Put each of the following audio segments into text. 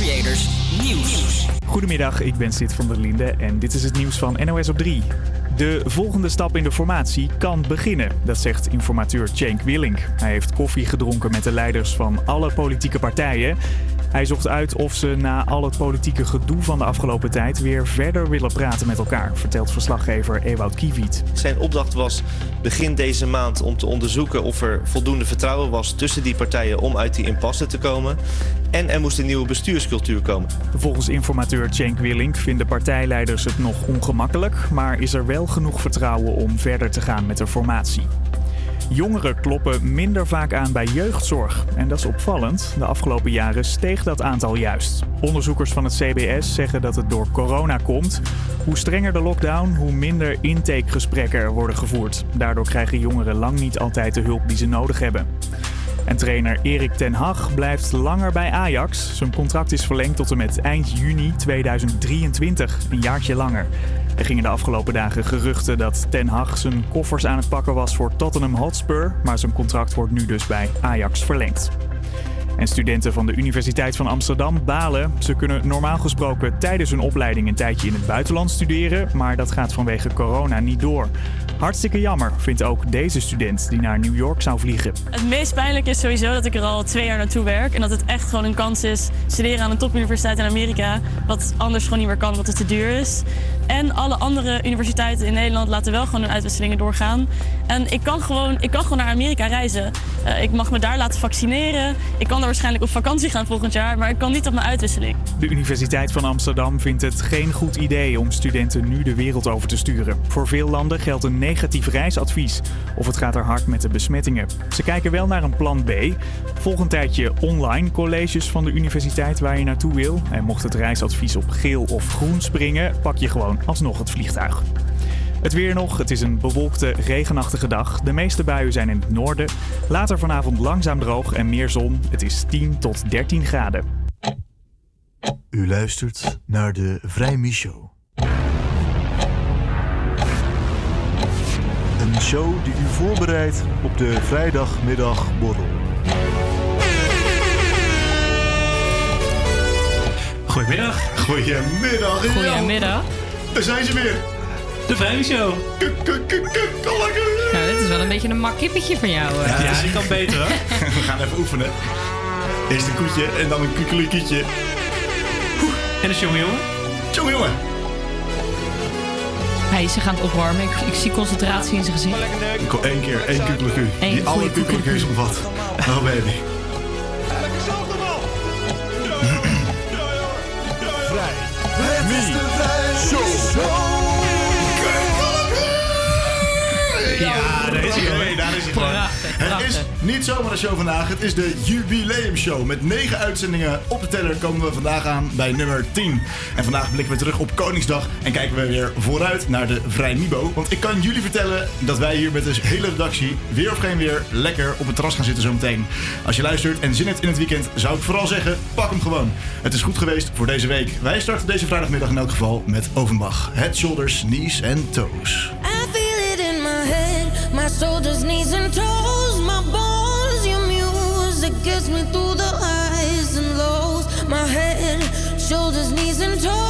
Creators Nieuws. Goedemiddag, ik ben Sid van der Linde en dit is het nieuws van NOS op 3. De volgende stap in de formatie kan beginnen, dat zegt informateur Cenk Willink. Hij heeft koffie gedronken met de leiders van alle politieke partijen. Hij zocht uit of ze na al het politieke gedoe van de afgelopen tijd weer verder willen praten met elkaar, vertelt verslaggever Ewout Kiewiet. Zijn opdracht was begin deze maand om te onderzoeken of er voldoende vertrouwen was tussen die partijen om uit die impasse te komen. En er moest een nieuwe bestuurscultuur komen. Volgens informateur Cenk Willink vinden partijleiders het nog ongemakkelijk, maar is er wel genoeg vertrouwen om verder te gaan met de formatie. Jongeren kloppen minder vaak aan bij jeugdzorg. En dat is opvallend. De afgelopen jaren steeg dat aantal juist. Onderzoekers van het CBS zeggen dat het door corona komt. Hoe strenger de lockdown, hoe minder intakegesprekken er worden gevoerd. Daardoor krijgen jongeren lang niet altijd de hulp die ze nodig hebben. En trainer Erik ten Hag blijft langer bij Ajax. Zijn contract is verlengd tot en met eind juni 2023, een jaartje langer. Er gingen de afgelopen dagen geruchten dat Ten Hag zijn koffers aan het pakken was voor Tottenham Hotspur, maar zijn contract wordt nu dus bij Ajax verlengd. En studenten van de Universiteit van Amsterdam balen. Ze kunnen normaal gesproken tijdens hun opleiding een tijdje in het buitenland studeren, maar dat gaat vanwege corona niet door. Hartstikke jammer, vindt ook deze student die naar New York zou vliegen. Het meest pijnlijke is sowieso dat ik er al twee jaar naartoe werk. En dat het echt gewoon een kans is studeren aan een topuniversiteit in Amerika. Wat anders gewoon niet meer kan, wat het te duur is. En alle andere universiteiten in Nederland laten wel gewoon hun uitwisselingen doorgaan. En ik kan gewoon, ik kan gewoon naar Amerika reizen. Uh, ik mag me daar laten vaccineren. Ik kan daar waarschijnlijk op vakantie gaan volgend jaar, maar ik kan niet op mijn uitwisseling. De Universiteit van Amsterdam vindt het geen goed idee om studenten nu de wereld over te sturen. Voor veel landen geldt een negatief reisadvies. Of het gaat er hard met de besmettingen. Ze kijken wel naar een plan B. Volg een tijdje online colleges van de universiteit waar je naartoe wil. En mocht het reisadvies op geel of groen springen, pak je gewoon alsnog het vliegtuig. Het weer nog. Het is een bewolkte, regenachtige dag. De meeste buien zijn in het noorden. Later vanavond langzaam droog en meer zon. Het is 10 tot 13 graden. U luistert naar de Vrijmi Show. Een show die u voorbereidt op de vrijdagmiddagborrel. Goedemiddag. Goedemiddag. Goedemiddag. Daar zijn ze weer. De Vrijmi Show. Kuk, kuk, kuk, kuk, kollakke. Nou, dit is wel een beetje een mak kippetje van jou. eh. Ja, die kan beter hè? We gaan even oefenen. Eerst een koetje en dan een kukkeliekietje. En de jongen jongen? Hij is zich aan het opwarmen. Ik, ik zie concentratie in zijn gezicht. Ik kom één keer, één kukkeleku. Eén Die alle goeie kukkelekus omvat. Oh baby. Het is de Ja, hij, hoor. Hey, daar is hij Prachtig, Het prachtig. is niet zomaar een show vandaag, het is de jubileumshow. Met negen uitzendingen op de teller komen we vandaag aan bij nummer 10. En vandaag blikken we terug op Koningsdag en kijken we weer vooruit naar de Vrij Nibo. Want ik kan jullie vertellen dat wij hier met de hele redactie, weer of geen weer, lekker op het terras gaan zitten zometeen. Als je luistert en zin hebt in het weekend, zou ik vooral zeggen, pak hem gewoon. Het is goed geweest voor deze week. Wij starten deze vrijdagmiddag in elk geval met Ovenbach. Head, shoulders, knees en toes. My shoulders, knees, and toes, my bones. Your music gets me through the highs and lows. My head, shoulders, knees, and toes,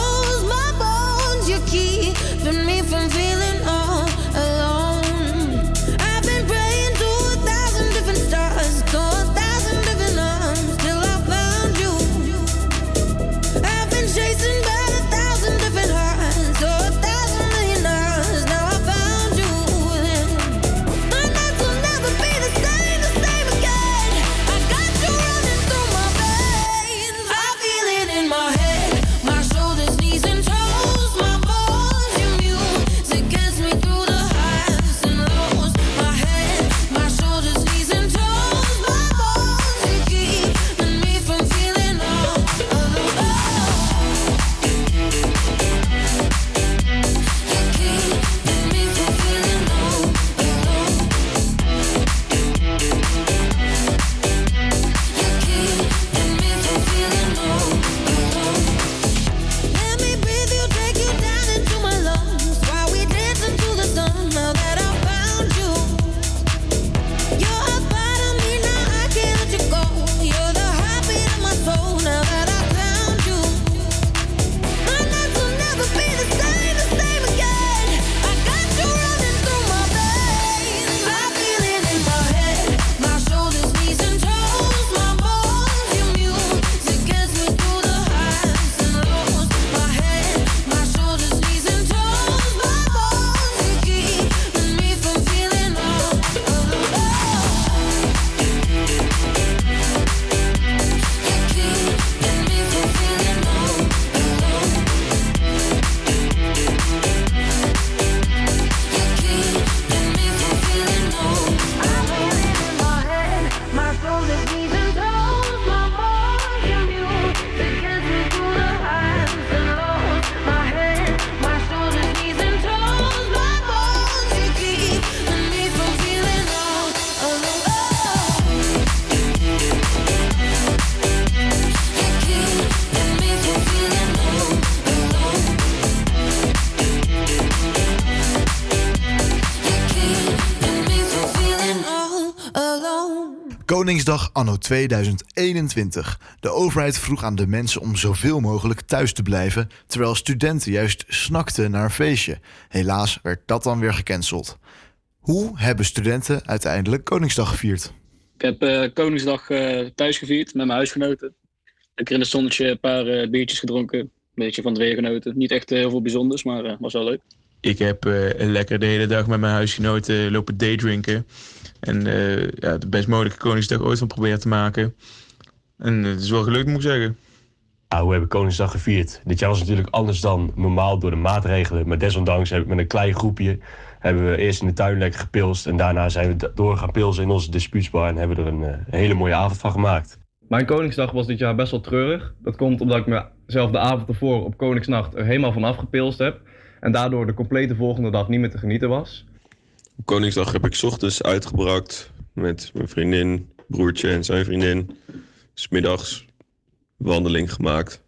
Koningsdag anno 2021. De overheid vroeg aan de mensen om zoveel mogelijk thuis te blijven, terwijl studenten juist snakten naar een feestje. Helaas werd dat dan weer gecanceld. Hoe hebben studenten uiteindelijk Koningsdag gevierd? Ik heb eh, Koningsdag eh, thuis gevierd met mijn huisgenoten. Lekker in het zonnetje een paar eh, biertjes gedronken. Een beetje van weer genoten. Niet echt heel veel bijzonders, maar eh, was wel leuk. Ik heb eh, lekker de hele dag met mijn huisgenoten lopen daydrinken. En eh, ja, de best mogelijke Koningsdag ooit van proberen te maken. En eh, het is wel gelukt, moet ik zeggen. Ja, hoe heb ik Koningsdag gevierd? Dit jaar was natuurlijk anders dan normaal door de maatregelen. Maar desondanks heb ik met een klein groepje... hebben we eerst in de tuin lekker gepilst... en daarna zijn we door gaan pilsen in onze dispuutsbar... en hebben we er een eh, hele mooie avond van gemaakt. Mijn Koningsdag was dit jaar best wel treurig. Dat komt omdat ik mezelf de avond ervoor op Koningsnacht er helemaal van afgepilst heb. En daardoor de complete volgende dag niet meer te genieten was. Koningsdag heb ik ochtends uitgebracht met mijn vriendin, broertje en zijn vriendin. 's middags wandeling gemaakt.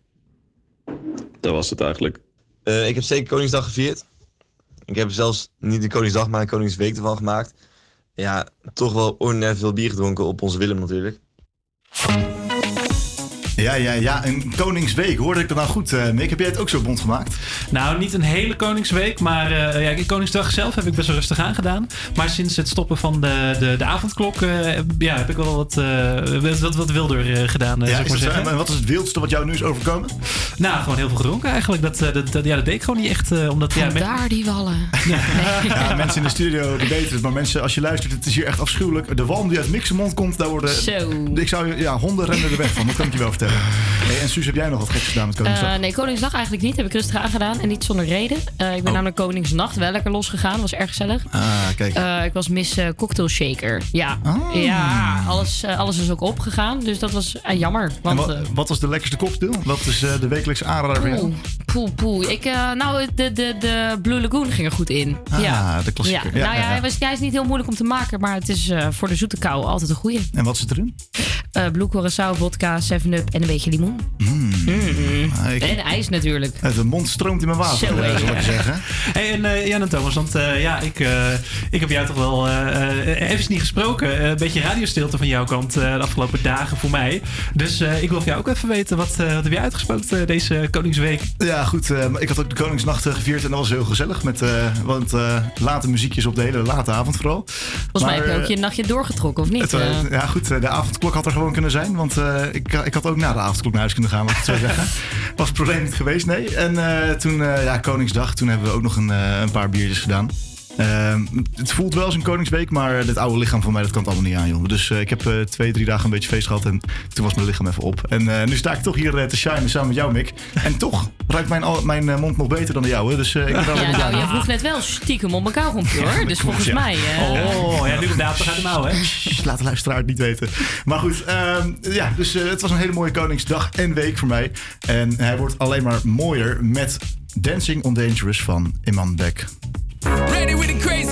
Dat was het eigenlijk. Eh, ik heb zeker Koningsdag gevierd. Ik heb zelfs niet de Koningsdag, maar een Koningsweek ervan gemaakt. Ja, toch wel ordinair veel bier gedronken op onze Willem natuurlijk. Ja, ja, ja. Een Koningsweek. Hoorde ik dat nou goed, eh, Mick? Heb jij het ook zo bond gemaakt? Nou, niet een hele Koningsweek, maar eh, ja, Koningsdag zelf heb ik best wel rustig aangedaan. Maar sinds het stoppen van de, de, de avondklok eh, ja, heb ik wel wat, eh, wat, wat, wat wilder eh, gedaan, Ja, zou ik is maar zeggen. En wat is het wildste wat jou nu is overkomen? Nou, gewoon heel veel gedronken eigenlijk. Dat, eh, dat, dat- ja, dat deed ik gewoon niet echt. eh, omdat, ja, Daar die wallen. Ja, mensen in de studio die weten het. Maar mensen, als je luistert, het is hier echt afschuwelijk. De walm die uit Mick's mond komt, daar worden... Zo. Ik zou, ja, honden rennen er weg van. Dat kan ik je wel vertellen. Hey, en Suus, heb jij nog wat geks gedaan met Koningsdag? Eh, nee, Koningsdag eigenlijk niet. Heb ik rustig aangedaan. En niet zonder reden. Eh, ik ben namelijk Koningsnacht wel lekker losgegaan. Was erg gezellig. ah, kijk. Eh, ik was Miss Cocktail Shaker. Ja, ja alles, alles is ook opgegaan. Dus dat was jammer. Want, wat, wat was de lekkerste cocktail? Wat is de wekelijkse aanrader jou? Poeh, poeh. Ik, nou, de, de, de Blue Lagoon ging er goed in. Ah, ja. de klassieker. Ja. Ja, nou ja. Hij, was, hij is niet heel moeilijk om te maken, maar het is voor de zoete kou altijd een goeie. En wat zit erin? Blue Curaçao, vodka, 7-up en een beetje limoen. Mm. Mm. Ik- En ijs natuurlijk. De mond stroomt in mijn water, Zo, eh, zal ik zeggen. Hey, en uh, Jan en Thomas, want uh, ja, ik, uh, ik heb jou toch wel uh, even niet gesproken. Een beetje radiostilte van jouw kant de afgelopen dagen voor mij. Dus ik wil van jou ook even weten, wat, wat heb je uitgesproken deze Koningsweek? Ja, goed. ik had ook de Koningsnacht gevierd en dat was heel gezellig. Met want, late muziekjes op de hele late avond vooral. Volgens mij heb je ook je nachtje doorgetrokken, of niet? Het, ja, goed. de avondklok had er gewoon kunnen zijn. Want ik, ik had ook na de avondklok naar huis kunnen gaan, wat ik zou zeggen. Was het probleem niet geweest, nee. En toen, ja, Koningsdag, toen hebben we ook nog een, een paar biertjes gedaan. Uh, het voelt wel als een Koningsweek, maar dit oude lichaam van mij, dat kan het allemaal niet aan, joh. Dus uh, ik heb uh, twee, drie dagen een beetje feest gehad en toen was mijn lichaam even op. En eh, nu sta ik toch hier te shinen samen met jou, Mick. En toch ruikt mijn, mijn mond nog beter dan de jouwe, dus ik ben wel Ja, nou, jou. je vroeg net wel stiekem om elkaar rond, hoor. Dus volgens ja. mij... Oh, ja, nu de daad gaat de mouw, hè? Laat de luisteraar het niet weten. Maar goed, uh, ja, dus het was een hele mooie Koningsdag en week voor mij. En hij wordt alleen maar mooier met Dancing on Dangerous van Iman Beck. Ready crazy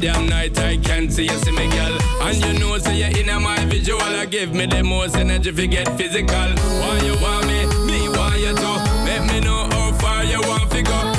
damn night I can't see you see me girl. And you know say so you in my visual I give me the most energy if you get physical. Why you want me? Me want you to make me know how far you want to go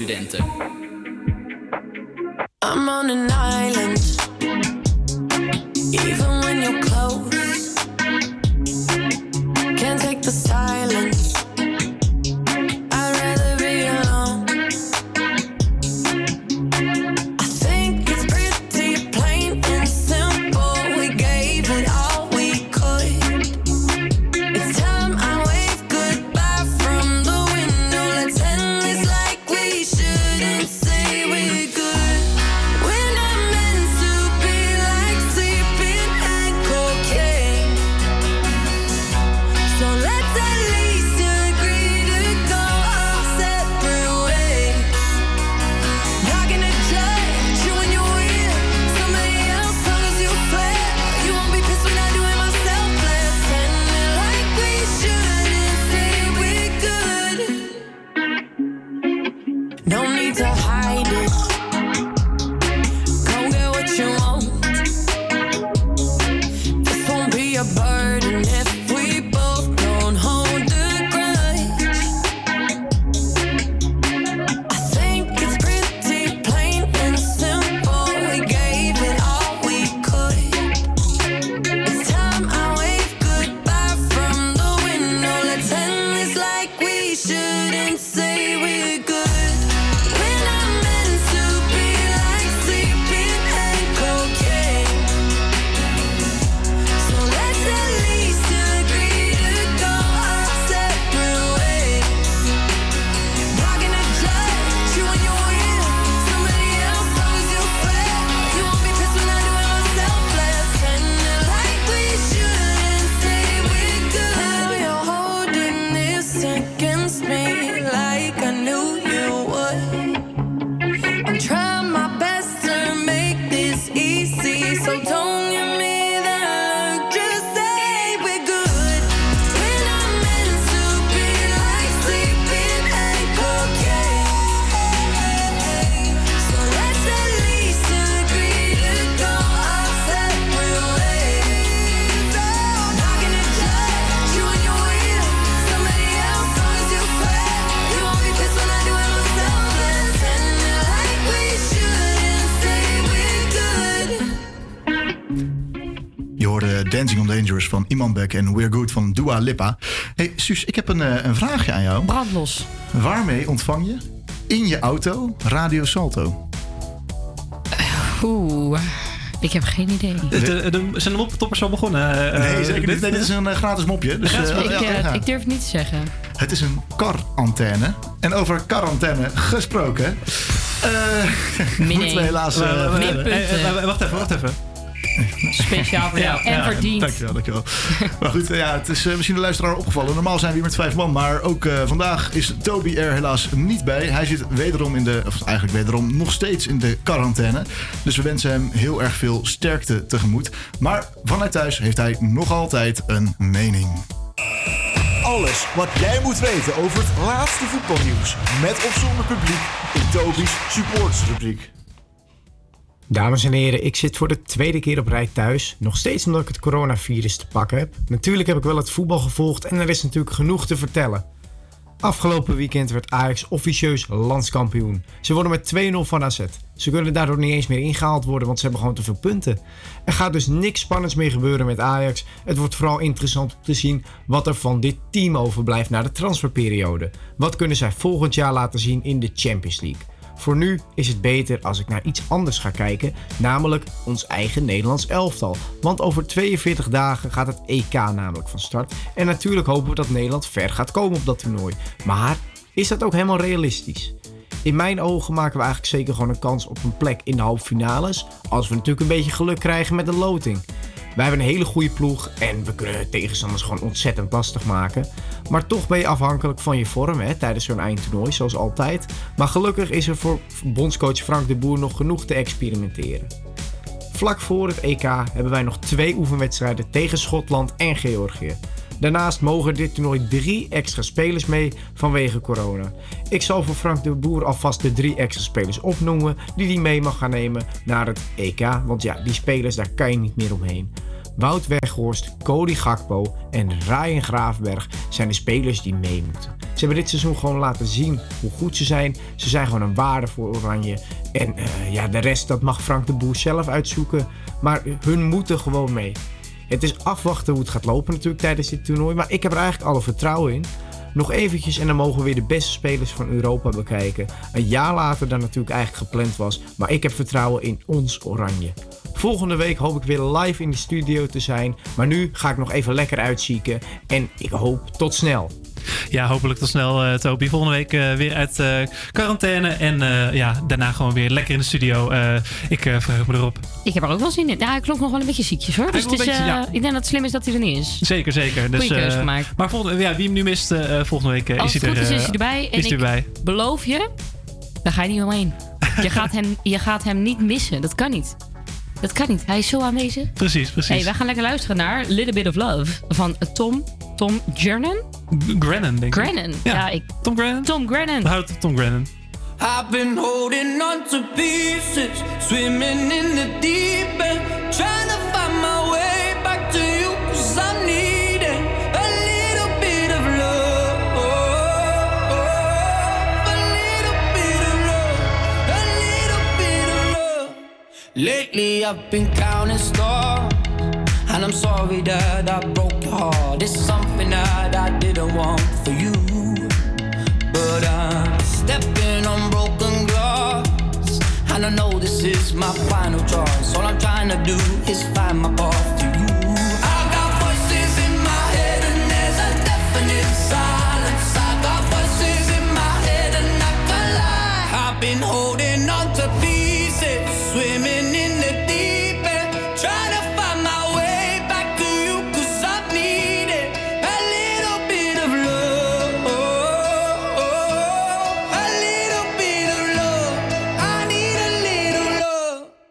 studenten. En We're Good van Dua Lipa. Hey Suus, ik heb een, eh, een vraagje aan jou. Brandlos. Waarmee ontvang je in je auto Radio Salto? Oeh, ik heb geen idee. De, de, de- zijn de moptoppers al begonnen? eh, nee, zeker dit? niet. Nee, dit is een eh, gratis mopje. Dus, Gratis eh, ik, ja, eh, ik durf het niet te zeggen. Het is een kar-antenne. En over kar-antenne gesproken. eh moeten we helaas... eh, Eh, eh, eh, eh, eh, Wacht even, wacht even. Speciaal voor jou. en verdiend. Dankjewel, dankjewel. maar goed, eh, ja, het is eh, misschien de luisteraar opgevallen. Normaal zijn we hier met vijf man, maar ook eh, vandaag is Toby er helaas niet bij. Hij zit wederom in de, of eigenlijk wederom nog steeds in de quarantaine. Dus we wensen hem heel erg veel sterkte tegemoet. Maar vanuit thuis heeft hij nog altijd een mening. Alles wat jij moet weten over het laatste voetbalnieuws. Met of zonder publiek in Toby's supportersrubriek. Dames en heren, ik zit voor de tweede keer op rij thuis. Nog steeds omdat ik het coronavirus te pakken heb. Natuurlijk heb ik wel het voetbal gevolgd en er is natuurlijk genoeg te vertellen. Afgelopen weekend werd Ajax officieus landskampioen. Ze worden met 2-0 van AZ. Ze kunnen daardoor niet eens meer ingehaald worden, want ze hebben gewoon te veel punten. Er gaat dus niks spannends meer gebeuren met Ajax. Het wordt vooral interessant om te zien wat er van dit team overblijft na de transferperiode. Wat kunnen zij volgend jaar laten zien in de Champions League? Voor nu is het beter als ik naar iets anders ga kijken, namelijk ons eigen Nederlands elftal. Want over 42 dagen gaat het EK namelijk van start. En natuurlijk hopen we dat Nederland ver gaat komen op dat toernooi. Maar is dat ook helemaal realistisch? In mijn ogen maken we eigenlijk zeker gewoon een kans op een plek in de halve finales. Als we natuurlijk een beetje geluk krijgen met de loting. Wij hebben een hele goede ploeg en we kunnen tegenstanders gewoon ontzettend lastig maken. Maar toch ben je afhankelijk van je vorm hè, tijdens zo'n eindtoernooi, zoals altijd. Maar gelukkig is er voor bondscoach Frank de Boer nog genoeg te experimenteren. Vlak voor het EK hebben wij nog twee oefenwedstrijden tegen Schotland en Georgië. Daarnaast mogen dit toernooi drie extra spelers mee vanwege corona. Ik zal voor Frank de Boer alvast de drie extra spelers opnoemen die hij mee mag gaan nemen naar het EK. Want ja, die spelers daar kan je niet meer omheen. Wout Weghorst, Cody Gakpo en Ryan Graafberg zijn de spelers die mee moeten. Ze hebben dit seizoen gewoon laten zien hoe goed ze zijn. Ze zijn gewoon een waarde voor Oranje. En eh, ja, de rest, dat mag Frank de Boer zelf uitzoeken. Maar hun moeten gewoon mee. Het is afwachten hoe het gaat lopen natuurlijk tijdens dit toernooi. Maar ik heb er eigenlijk alle vertrouwen in. Nog eventjes en dan mogen we weer de beste spelers van Europa bekijken. Een jaar later dan natuurlijk eigenlijk gepland was. Maar ik heb vertrouwen in ons Oranje. Volgende week hoop ik weer live in de studio te zijn. Maar nu ga ik nog even lekker uitzieken. En ik hoop tot snel. Ja, hopelijk tot snel, eh, Toby. Volgende week eh, weer uit eh, quarantaine. En eh, ja, daarna gewoon weer lekker in de studio. Eh, ik eh, verheug me erop. Ik heb er ook wel zin in. Ja, hij klonk nog wel een beetje ziekjes hoor. Dus beetje, eh, ik denk dat het slim is dat hij er niet is. Zeker, zeker. Dus, Goeie keuze eh, gemaakt. Maar volgende, ja, wie hem nu mist, eh, volgende week Als is hij er. goed is, is hij erbij. En ik erbij. beloof je, daar ga je niet omheen. Je gaat, hem, je gaat hem niet missen. Dat kan niet. Dat kan niet. Hij is zo aanwezig. Precies, precies. Hey, wij gaan lekker luisteren naar Little Bit of Love van Tom, Tom Grennan. Grennan, denk ik. Grennan. Ja, ik, Tom Grennan? Tom Grennan. Houd op Tom Grennan. I've been holding on to pieces, swimming in the deep end, trying to Lately I've been counting stars, and I'm sorry that I broke your heart. It's something that I didn't want for you. But I'm stepping on broken glass. And I know this is my final choice. All I'm trying to do is find my path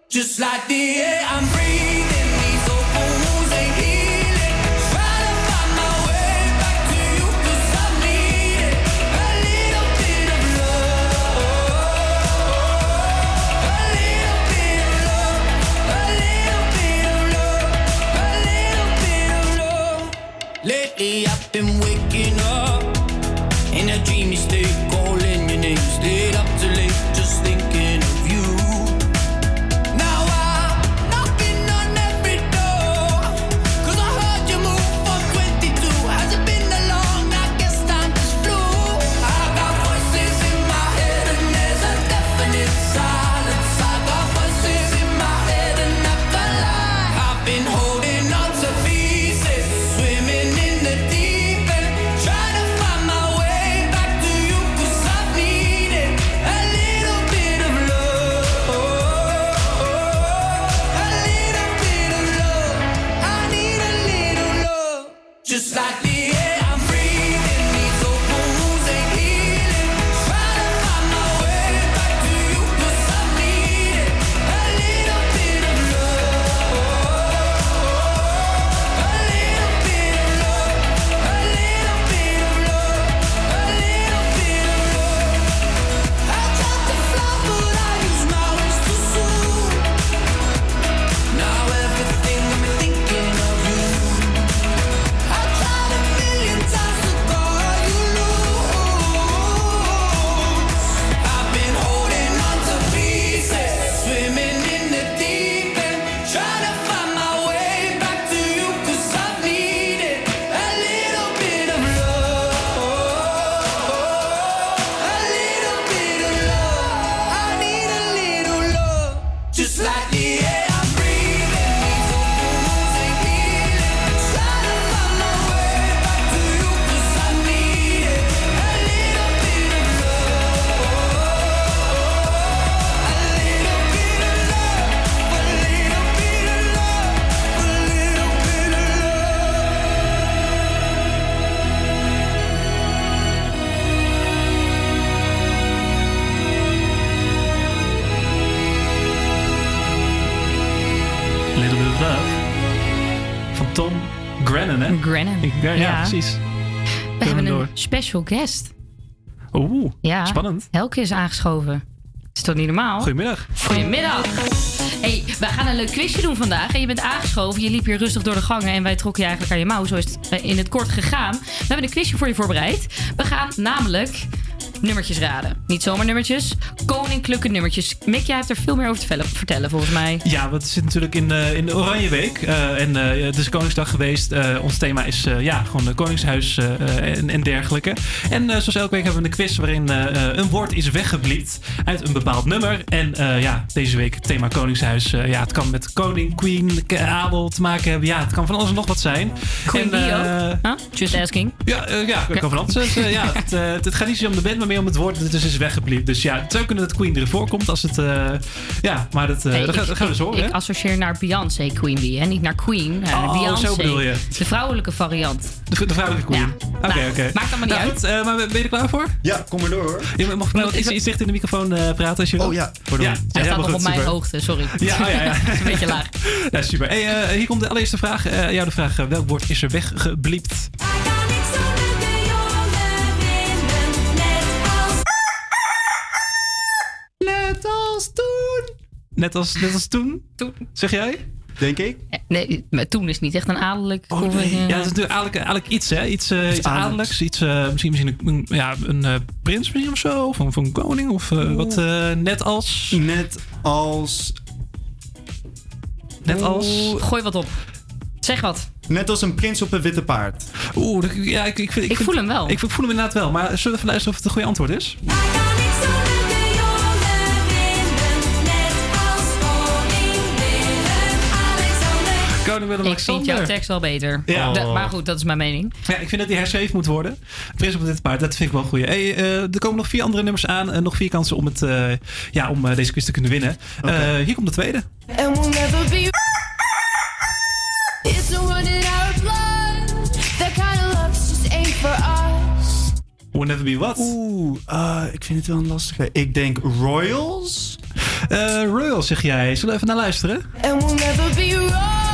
Just like the air I'm breathing, special guest. Oeh, Ja, spannend. Helke is aangeschoven. Is toch niet normaal? Goedemiddag. Goedemiddag. Hey, wij gaan een leuk quizje doen vandaag. En je bent aangeschoven, je liep hier rustig door de gangen en wij trokken je eigenlijk aan je mouw. Zo is het eh, in het kort gegaan. We hebben een quizje voor je voorbereid. We gaan namelijk nummertjes raden. Niet zomaar nummertjes, koninklijke nummertjes. Mick, jij hebt er veel meer over te vertellen, vertellen volgens mij. Ja, want het zit natuurlijk in, eh, in de Oranje Week. eh, en eh, het is Koningsdag geweest. Ons thema is ja, gewoon de Koningshuis en, en dergelijke. En zoals elke week hebben we een quiz waarin een woord is weggebliept uit een bepaald nummer. En ja, deze week het thema Koningshuis. ja, het kan met koning, queen, adel te maken hebben. Ja, het kan van alles en nog wat zijn. Queen en? Huh? Just asking. Ja, ja, het kan van alles. Dus, ja, het, het gaat niet zo om de band, maar meer om het woord dat dus is weggebliept. Dus ja, het zou kunnen dat Queen erin voorkomt als het... ja, maar dat, eh dat, ik- gaan- dat gaan we dus horen. Ik hè? associeer naar Beyoncé Queen Bee, hè? niet naar Queen. eh, Oh, Beyoncé. zo bedoel je. De vrouwelijke variant. De, de vrouwelijke Queen. Oké, Nou, oké. maakt allemaal niet Nou, uit. goed, eh, maar ben je er klaar voor? Ja, kom maar door hoor. Je mag wel iets, iets dicht in de microfoon eh, praten als je wil. Oh ja, pardon. Ja, Hij ja, staat nog goed, op mijn super. hoogte, sorry. Ja, oh ja, ja. een beetje laag. Ja, super. Hey, eh, hier komt de allereerste vraag. Eh jou de vraag, welk woord is er weggebliept? Net als, net als toen? Toen. Zeg jij? Denk ik. Nee, maar toen is niet echt een adellijk. Oh, of Ja, het is natuurlijk eigenlijk, iets, hè? Iets, eh, iets adellijks. Iets, eh, misschien, misschien een, ja, een eh, prins misschien of zo. Of een, of een koning. Of eh, wat eh, net als... Net als. Net als... Gooi wat op. Zeg wat. Net als een prins op een witte paard. Oeh, ja, ik, ik, vind, Ik vind- voel hem wel. Ik voel hem inderdaad wel. Maar zullen we even luisteren of het een goede antwoord is? Koning Ik vind jouw tekst wel beter. Ja. Maar goed, dat is mijn mening. Ja, ik vind dat die herschreven moet worden. Prins op dit paard, dat vind ik wel een goeie. Hey, eh, er komen nog vier andere nummers aan. en nog vier kansen om, het, eh, ja, om eh, deze quiz te kunnen winnen. Eh, hier komt de tweede. And we'll never be. It's no running out of blood. That kind of love just ain't for us. Will Never Be What? Oeh, ah, ik vind het wel een lastige. Ik denk Royals. Eh, Royal, zeg jij. Zullen we even naar luisteren? And we'll never be royal.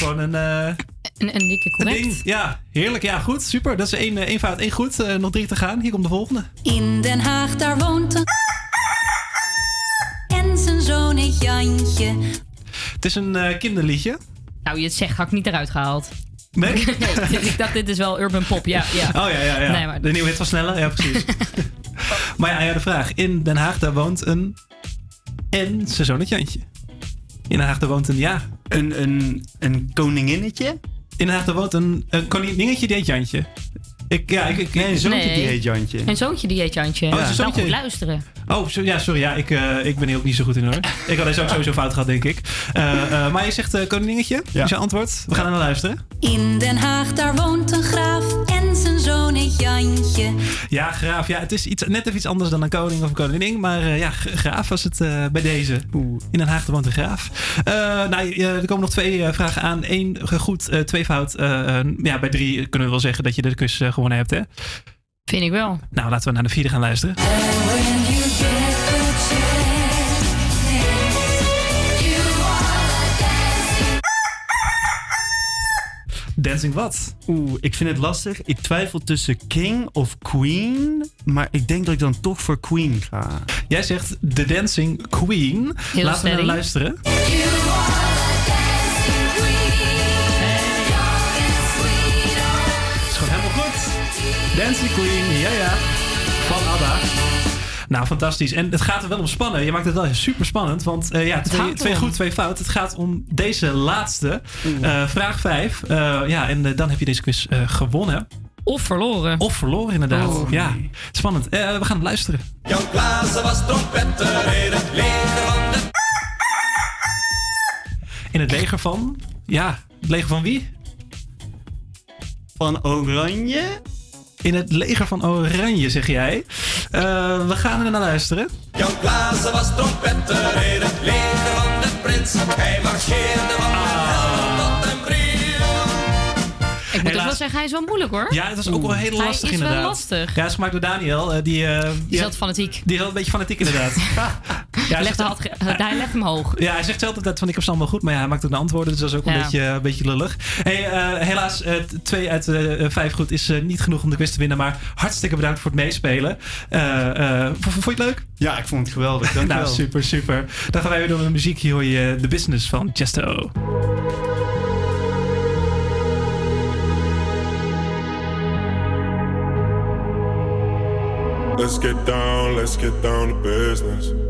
Gewoon een, eh, Een, een dikke een correct. ding. Ja, heerlijk. Ja, goed. Super. Dat is één, eh, één fout, één goed. Eh, nog drie te gaan. Hier komt de volgende. In Den Haag, daar woont een... En zijn zoon Jantje. Het is een eh, kinderliedje. Nou, je het zegt, had ik niet eruit gehaald. Nee? nee, ik dacht, dit is wel urban pop. Ja, ja. Oh ja, ja, ja. Nee, maar De nieuwe hit van Sneller. Ja, precies. maar ja, ja, de vraag. In Den Haag, daar woont een... En zijn zoon het Jantje. In Den Haag, daar woont een... Ja. Een, een, een koninginnetje? In Den Haag, daar woont een, een koningetje die heet Jantje. Ik, ja, ik, ik, Nee, een zoontje Nee. die heet Jantje. Een zoontje die heet Jantje. Oh, Nou, zoontje. goed luisteren. Oh, ja, sorry. Ja, ik, eh, ik ben hier ook niet zo goed in hoor. Ik had deze ook sowieso fout gehad, denk ik. Eh, eh, maar je zegt eh, koningetje. Ja. Is je antwoord? We gaan er naar luisteren. In Den Haag, daar woont een graaf. En zijn zoon Jantje. Ja, graaf. Ja, het is iets, net even iets anders dan een koning of een koningin. Maar eh, ja, graaf was het eh, bij deze. In Den Haag woont een graaf. Eh, nou, er komen nog twee eh, vragen aan. Eén goed, eh, twee fout. Ja, bij drie kunnen we wel zeggen dat je de quiz eh, gewonnen hebt, hè? Vind ik wel. Nou, laten we naar de vierde gaan luisteren. Dancing wat? Oeh, ik vind het lastig. Ik twijfel tussen King of Queen. Maar ik denk dat ik dan toch voor Queen ga. Jij zegt The Dancing Queen. Heel Laten we naar luisteren. is gewoon helemaal goed. Dancing Queen, ja ja. Nou, fantastisch. En het gaat er wel om spannen. Je maakt het wel super spannend. Want eh, ja, twee, twee goed, twee fout. Het gaat om deze laatste. eh, vraag 5. ja, en eh, dan heb je deze quiz eh, gewonnen. Of verloren. Of verloren, inderdaad. Oh. Ja, spannend. Eh, we gaan luisteren. Jan Klaassen was trompetter in het leger van de... In het leger van... Ja, het leger van wie? Van Oranje? In het leger van Oranje, zeg jij. Eh, we gaan er naar luisteren. Jan Klaassen was trompetter in het leger van de prins. Hij marcheerde van Den tot een bril. Ik moet Helaas. wel zeggen, hij is wel moeilijk hoor. Ja, het was ook wel heel Hij lastig is wel inderdaad. lastig. Ja, is gemaakt door Daniel. eh, die, eh, Die zat fanatiek. Die is wel een beetje fanatiek inderdaad. hij, legde, had, ge- hij legde hem hoog. Ja, hij zegt zelf altijd van ik heb ze allemaal goed, maar ja, hij maakt ook de antwoorden, dus dat is ook een, Ja. beetje, een beetje lullig. Hey, eh, helaas, eh, twee uit eh, vijf goed is eh, niet genoeg om de quiz te winnen, maar hartstikke bedankt voor het meespelen. Eh, eh, vond je het leuk? Ja, ik vond het geweldig. Dank je nou, wel. super, super. Dan gaan wij weer door met muziek. Hier hoor je The Business van Chesto. Let's get down, let's get down to business.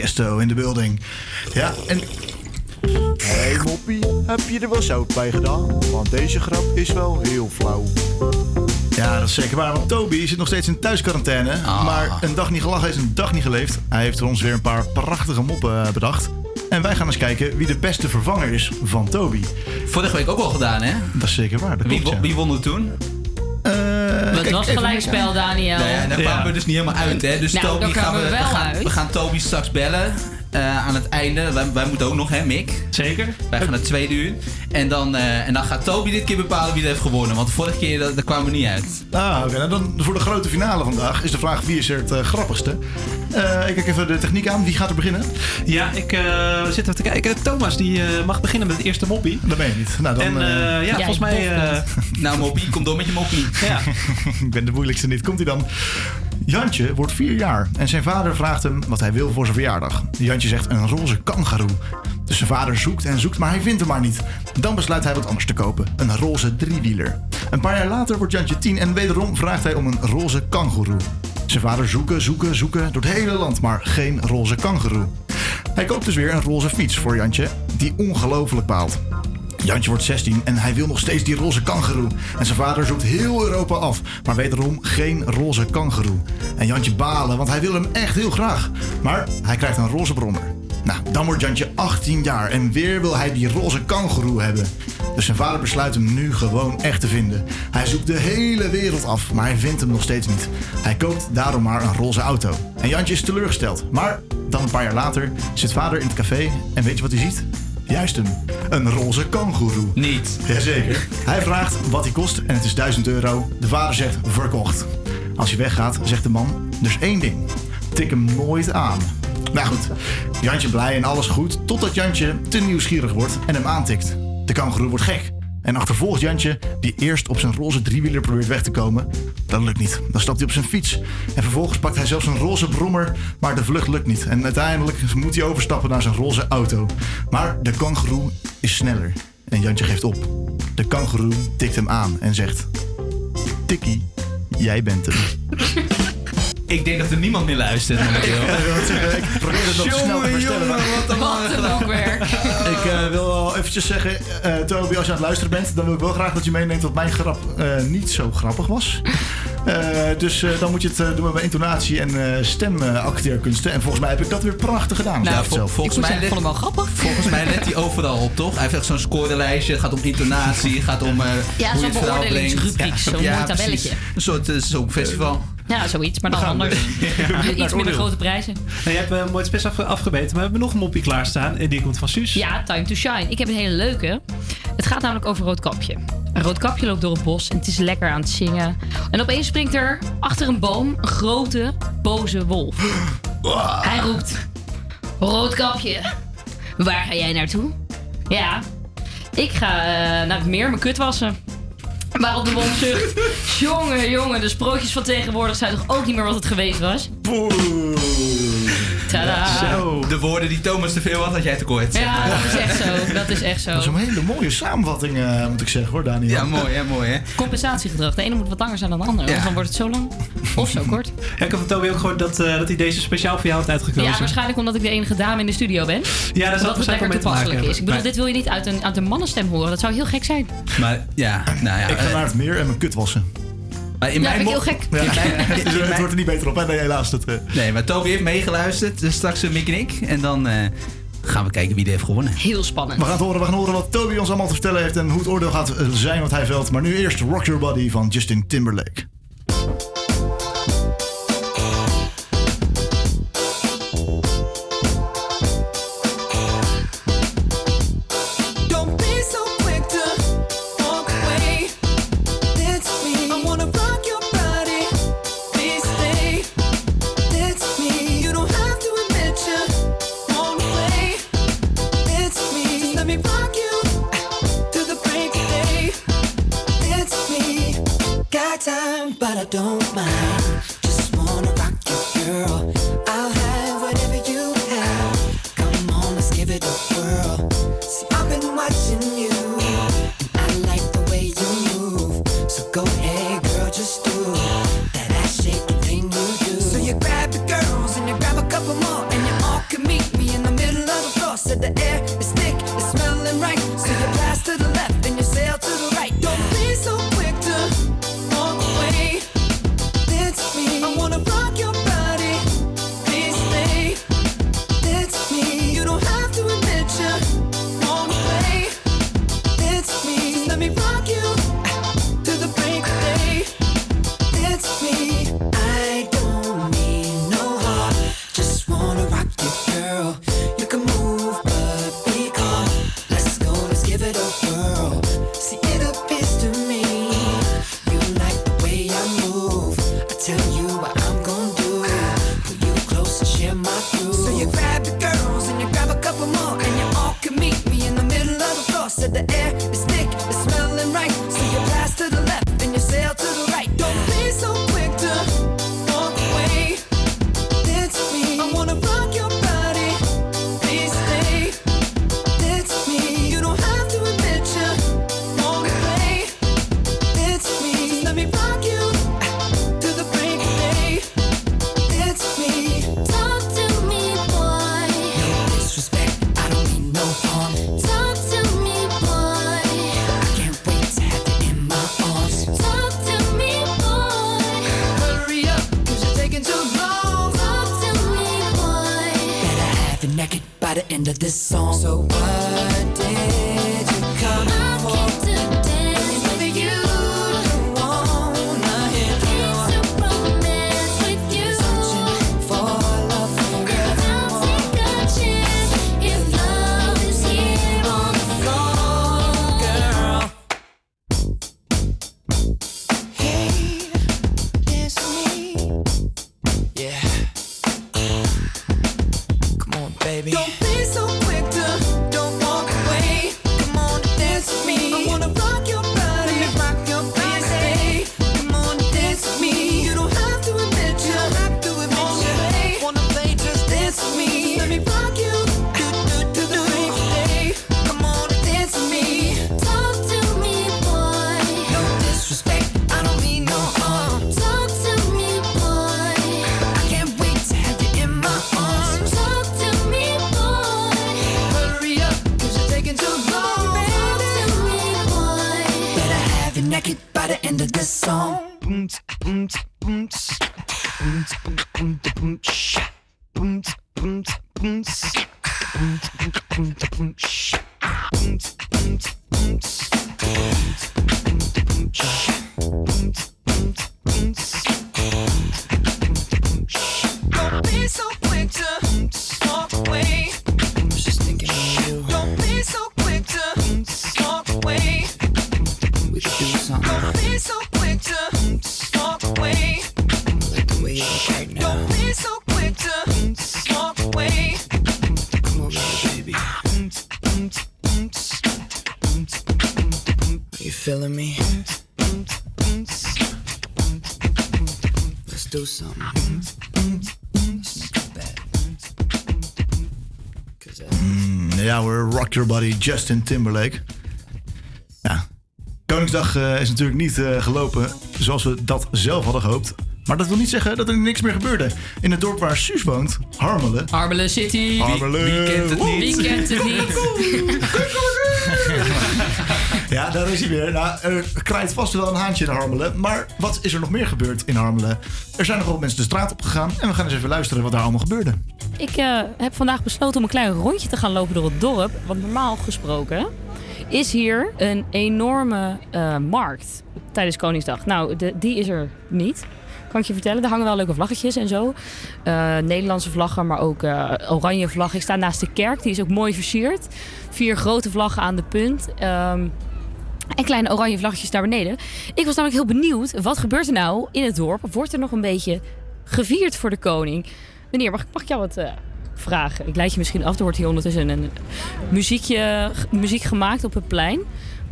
Chesto in de building. Ja, en Hé hey moppie, heb je er wel zout bij gedaan? Want deze grap is wel heel flauw. Ja, dat is zeker waar. Want Toby zit nog steeds in thuisquarantaine. Ah. Maar een dag niet gelachen is een dag niet geleefd. Hij heeft voor ons weer een paar prachtige moppen eh, bedacht. En wij gaan eens kijken wie de beste vervanger is van Toby. Vorige week ook al gedaan, hè? Dat is zeker waar. Dat Wie, klopt, wo- ja. wie won er toen? Het was gelijkspel, Daniel. Nou ja, daar kwamen we dus niet helemaal uit, hè? Dus Nou, Toby gaan we, we wel gaan, uit. we gaan Toby straks bellen. Eh, aan het einde. Wij, wij moeten ook nog, hè, Mick? Zeker. Wij gaan het tweede uur. En dan, eh, en dan gaat Toby dit keer bepalen wie er heeft gewonnen. Want de vorige keer, daar, daar kwamen we niet uit. Ah, oké. Nou, dan voor de grote finale vandaag is de vraag wie is er het eh, grappigste. Eh, ik kijk even de techniek aan. Wie gaat er beginnen? Ja, ik eh, zit even te kijken. Thomas die eh, mag beginnen met het eerste moppie. Dat ben je niet. Nou, dan, en eh, eh, ja, volgens mij... eh, nou, moppie, kom door met je moppie. Ja. ik ben de moeilijkste niet. Komt hij dan? Jantje wordt vier jaar en zijn vader vraagt hem wat hij wil voor zijn verjaardag. Jantje zegt een roze kangaroo. Dus zijn vader zoekt en zoekt, maar hij vindt hem maar niet. Dan besluit hij wat anders te kopen: een roze driewieler. Een paar jaar later wordt Jantje tien en wederom vraagt hij om een roze kangoeroe. Zijn vader zoeken, zoeken, zoeken door het hele land, maar geen roze kangoeroe. Hij koopt dus weer een roze fiets voor Jantje, die ongelooflijk baalt. Jantje wordt 16 en hij wil nog steeds die roze kangeroe. En zijn vader zoekt heel Europa af, maar wederom geen roze kangeroe. En Jantje balen, want hij wil hem echt heel graag. Maar hij krijgt een roze brommer. Nou, dan wordt Jantje 18 jaar en weer wil hij die roze kangeroe hebben. Dus zijn vader besluit hem nu gewoon echt te vinden. Hij zoekt de hele wereld af, maar hij vindt hem nog steeds niet. Hij koopt daarom maar een roze auto. En Jantje is teleurgesteld. Maar dan een paar jaar later zit vader in het café en weet je wat hij ziet? Juist hem. Een roze kangoeroe. Niet. Jazeker. Hij vraagt wat hij kost en het is 1000 euro. De vader zegt verkocht. Als hij weggaat, zegt de man: dus één ding. Tik hem nooit aan. Nou goed, Jantje blij en alles goed, totdat Jantje te nieuwsgierig wordt en hem aantikt. De kangoeroe wordt gek en achtervolgt Jantje, die eerst op zijn roze driewieler probeert weg te komen. Dat lukt niet. Dan stapt hij op zijn fiets en vervolgens pakt hij zelfs een roze brommer, maar de vlucht lukt niet. En uiteindelijk moet hij overstappen naar zijn roze auto. Maar de kangoeroe is sneller en Jantje geeft op. De kangoeroe tikt hem aan en zegt... Tikkie, jij bent hem. Ik denk dat er niemand meer luistert momenteel. ik probeer het nog snel te verstellen. maar- Wat een boekwerk. Ik eh, wil wel eventjes zeggen, eh, Toby, als je aan het luisteren bent, dan wil ik wel graag dat je meeneemt dat mijn grap eh, niet zo grappig was. Eh, dus eh, dan moet je het eh, doen met intonatie en eh stemacteerkunsten. en volgens mij heb ik dat weer prachtig gedaan. Nou, vol- zelf. volgens mij let- Volgens mij let hij overal op, toch? Hij heeft echt zo'n scorelijstje. Het gaat om intonatie, het gaat om eh Ja, hoe je zo'n het verhaal brengt. beoordelingsrubriek, zo'n mooi precies. tabelletje. Een soort uh, songfestival. Ja, zoiets, maar dan anders. Iets minder grote prijzen. Nou, je hebt eh, mooi het best afge- afgebeten, maar we hebben nog een moppie klaarstaan. En die komt van Suus. Ja, Time to Shine. Ik heb een hele leuke. Het gaat namelijk over Roodkapje. Een Roodkapje loopt door het bos en het is lekker aan het zingen. En opeens springt er achter een boom een grote, boze wolf. Hij roept... Roodkapje, waar ga jij naartoe? Ja, ik ga eh, naar het meer mijn kut wassen. Waarop de wolf zucht... jongen, jongen, de sprookjes van tegenwoordig zijn toch ook niet meer wat het geweest was? Tadaa. Zo. De woorden die Thomas te veel had, had jij tekort. Ja, dat is echt zo. Dat is echt zo. Dat is een hele mooie samenvatting, eh, moet ik zeggen hoor, Daniel. Ja, mooi hè, mooi hè. Compensatiegedrag. De ene moet wat langer zijn dan de andere. Anders dan wordt het zo lang. Of zo kort. Ja, ik heb van Toby ook gehoord dat, eh, dat hij deze speciaal voor jou heeft uitgekozen. Ja, waarschijnlijk omdat ik de enige dame in de studio ben. Ja, zal Omdat het lekker toepasselijk maken is. Ik bedoel, dit wil je niet uit een, uit een mannenstem horen. Dat zou heel gek zijn. Maar ja, nou ja. Ik ga eh, naar het meer en mijn kut wassen. Maar in Ja, mijn vind ik heel gek. Ja, In mijn- dus in het wordt er niet beter op, hè? Nee, helaas. Dat, eh. Nee, maar Toby heeft meegeluisterd. Dus straks een Mick en ik. En dan eh, gaan we kijken wie er heeft gewonnen. Heel spannend. We gaan het horen, we gaan horen wat Toby ons allemaal te vertellen heeft en hoe het oordeel gaat eh, zijn wat hij velt. Maar nu eerst Rock Your Body van Justin Timberlake. Don't mind. Something. Mm, ja hoor, Rock Your Body, Justin Timberlake. Ja, Koningsdag eh, is natuurlijk niet eh, gelopen zoals we dat zelf hadden gehoopt. Maar dat wil niet zeggen dat er niks meer gebeurde. In het dorp waar Suus woont, Harmelen. Harmelen City. Harmelen. Wie kent het niet? Wie kent het niet? Ja, daar is hij weer. Nou, er krijgt vast wel een haantje in Harmelen. Maar wat is er nog meer gebeurd in Harmelen? Er zijn nogal mensen de straat op gegaan. En we gaan eens even luisteren wat daar allemaal gebeurde. Ik eh, heb vandaag besloten om een klein rondje te gaan lopen door het dorp. Want normaal gesproken is hier een enorme eh, markt tijdens Koningsdag. Nou, die is er niet. Kan ik je vertellen. Er hangen wel leuke vlaggetjes en zo. Eh, Nederlandse vlaggen, maar ook oranje vlaggen. Ik sta naast de kerk. Die is ook mooi versierd. Vier grote vlaggen aan de punt. Ehm, en kleine oranje vlaggetjes daar beneden. Ik was namelijk heel benieuwd. Wat gebeurt er nou in het dorp? Wordt er nog een beetje gevierd voor de koning? Meneer, mag, mag ik jou wat eh, vragen? Ik leid je misschien af. Er wordt hier ondertussen een muziekje, muziek gemaakt op het plein.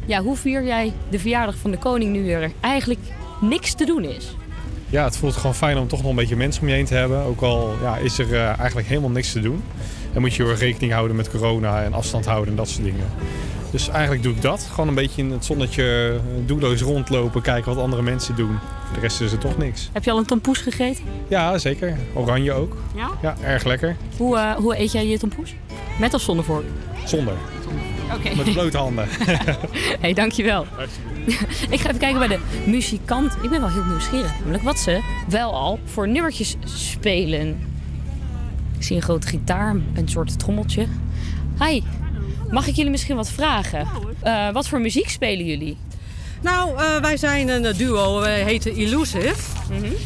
Ja, hoe vier jij de verjaardag van de koning nu er eigenlijk niks te doen is? Ja, het voelt gewoon fijn om toch nog een beetje mensen om je heen te hebben. Ook al ja, is er eh, eigenlijk helemaal niks te doen. En moet je heel erg rekening houden met corona en afstand houden en dat soort dingen. Dus eigenlijk doe ik dat. Gewoon een beetje in het zonnetje eh, doelloos rondlopen, kijken wat andere mensen doen. Voor de rest is er toch niks. Heb je al een tompoes gegeten? Ja, zeker. Oranje ook. Ja? Ja, erg lekker. Hoe, eh, hoe eet jij je tompoes? Met of zonder vork? Zonder. Oké. Met blote handen. hey, dankjewel. Ik ga even kijken bij de muzikant. Ik ben wel heel nieuwsgierig namelijk wat ze wel al voor nummertjes spelen. Ik zie een grote gitaar, een soort trommeltje. Hi, mag ik jullie misschien wat vragen? Eh, wat voor muziek spelen jullie? Nou, eh, wij zijn een eh, duo, we heten Illusive.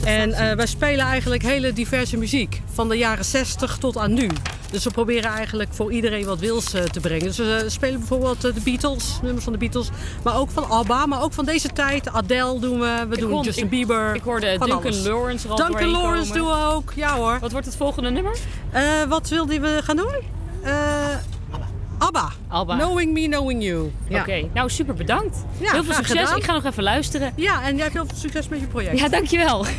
En eh, wij spelen eigenlijk hele diverse muziek. Van de jaren 60 tot aan nu. Dus we proberen eigenlijk voor iedereen wat wils eh, te brengen. Dus we spelen bijvoorbeeld eh, de Beatles, nummers van de Beatles. Maar ook van ABBA, maar ook van deze tijd. Adele doen we, we Ik doen Justin ik- Bieber. ik hoorde Duncan alles. Lawrence al Duncan Lawrence komen. doen we ook, ja hoor. Wat wordt het volgende nummer? Eh, wat wilden we gaan doen? ABBA. ABBA. Knowing Me, Knowing You. Ja. Oké, nou super bedankt. Ja, heel veel succes. gedaan. Ik ga nog even luisteren. Ja, en jij hebt heel veel succes met je project. Ja, dankjewel.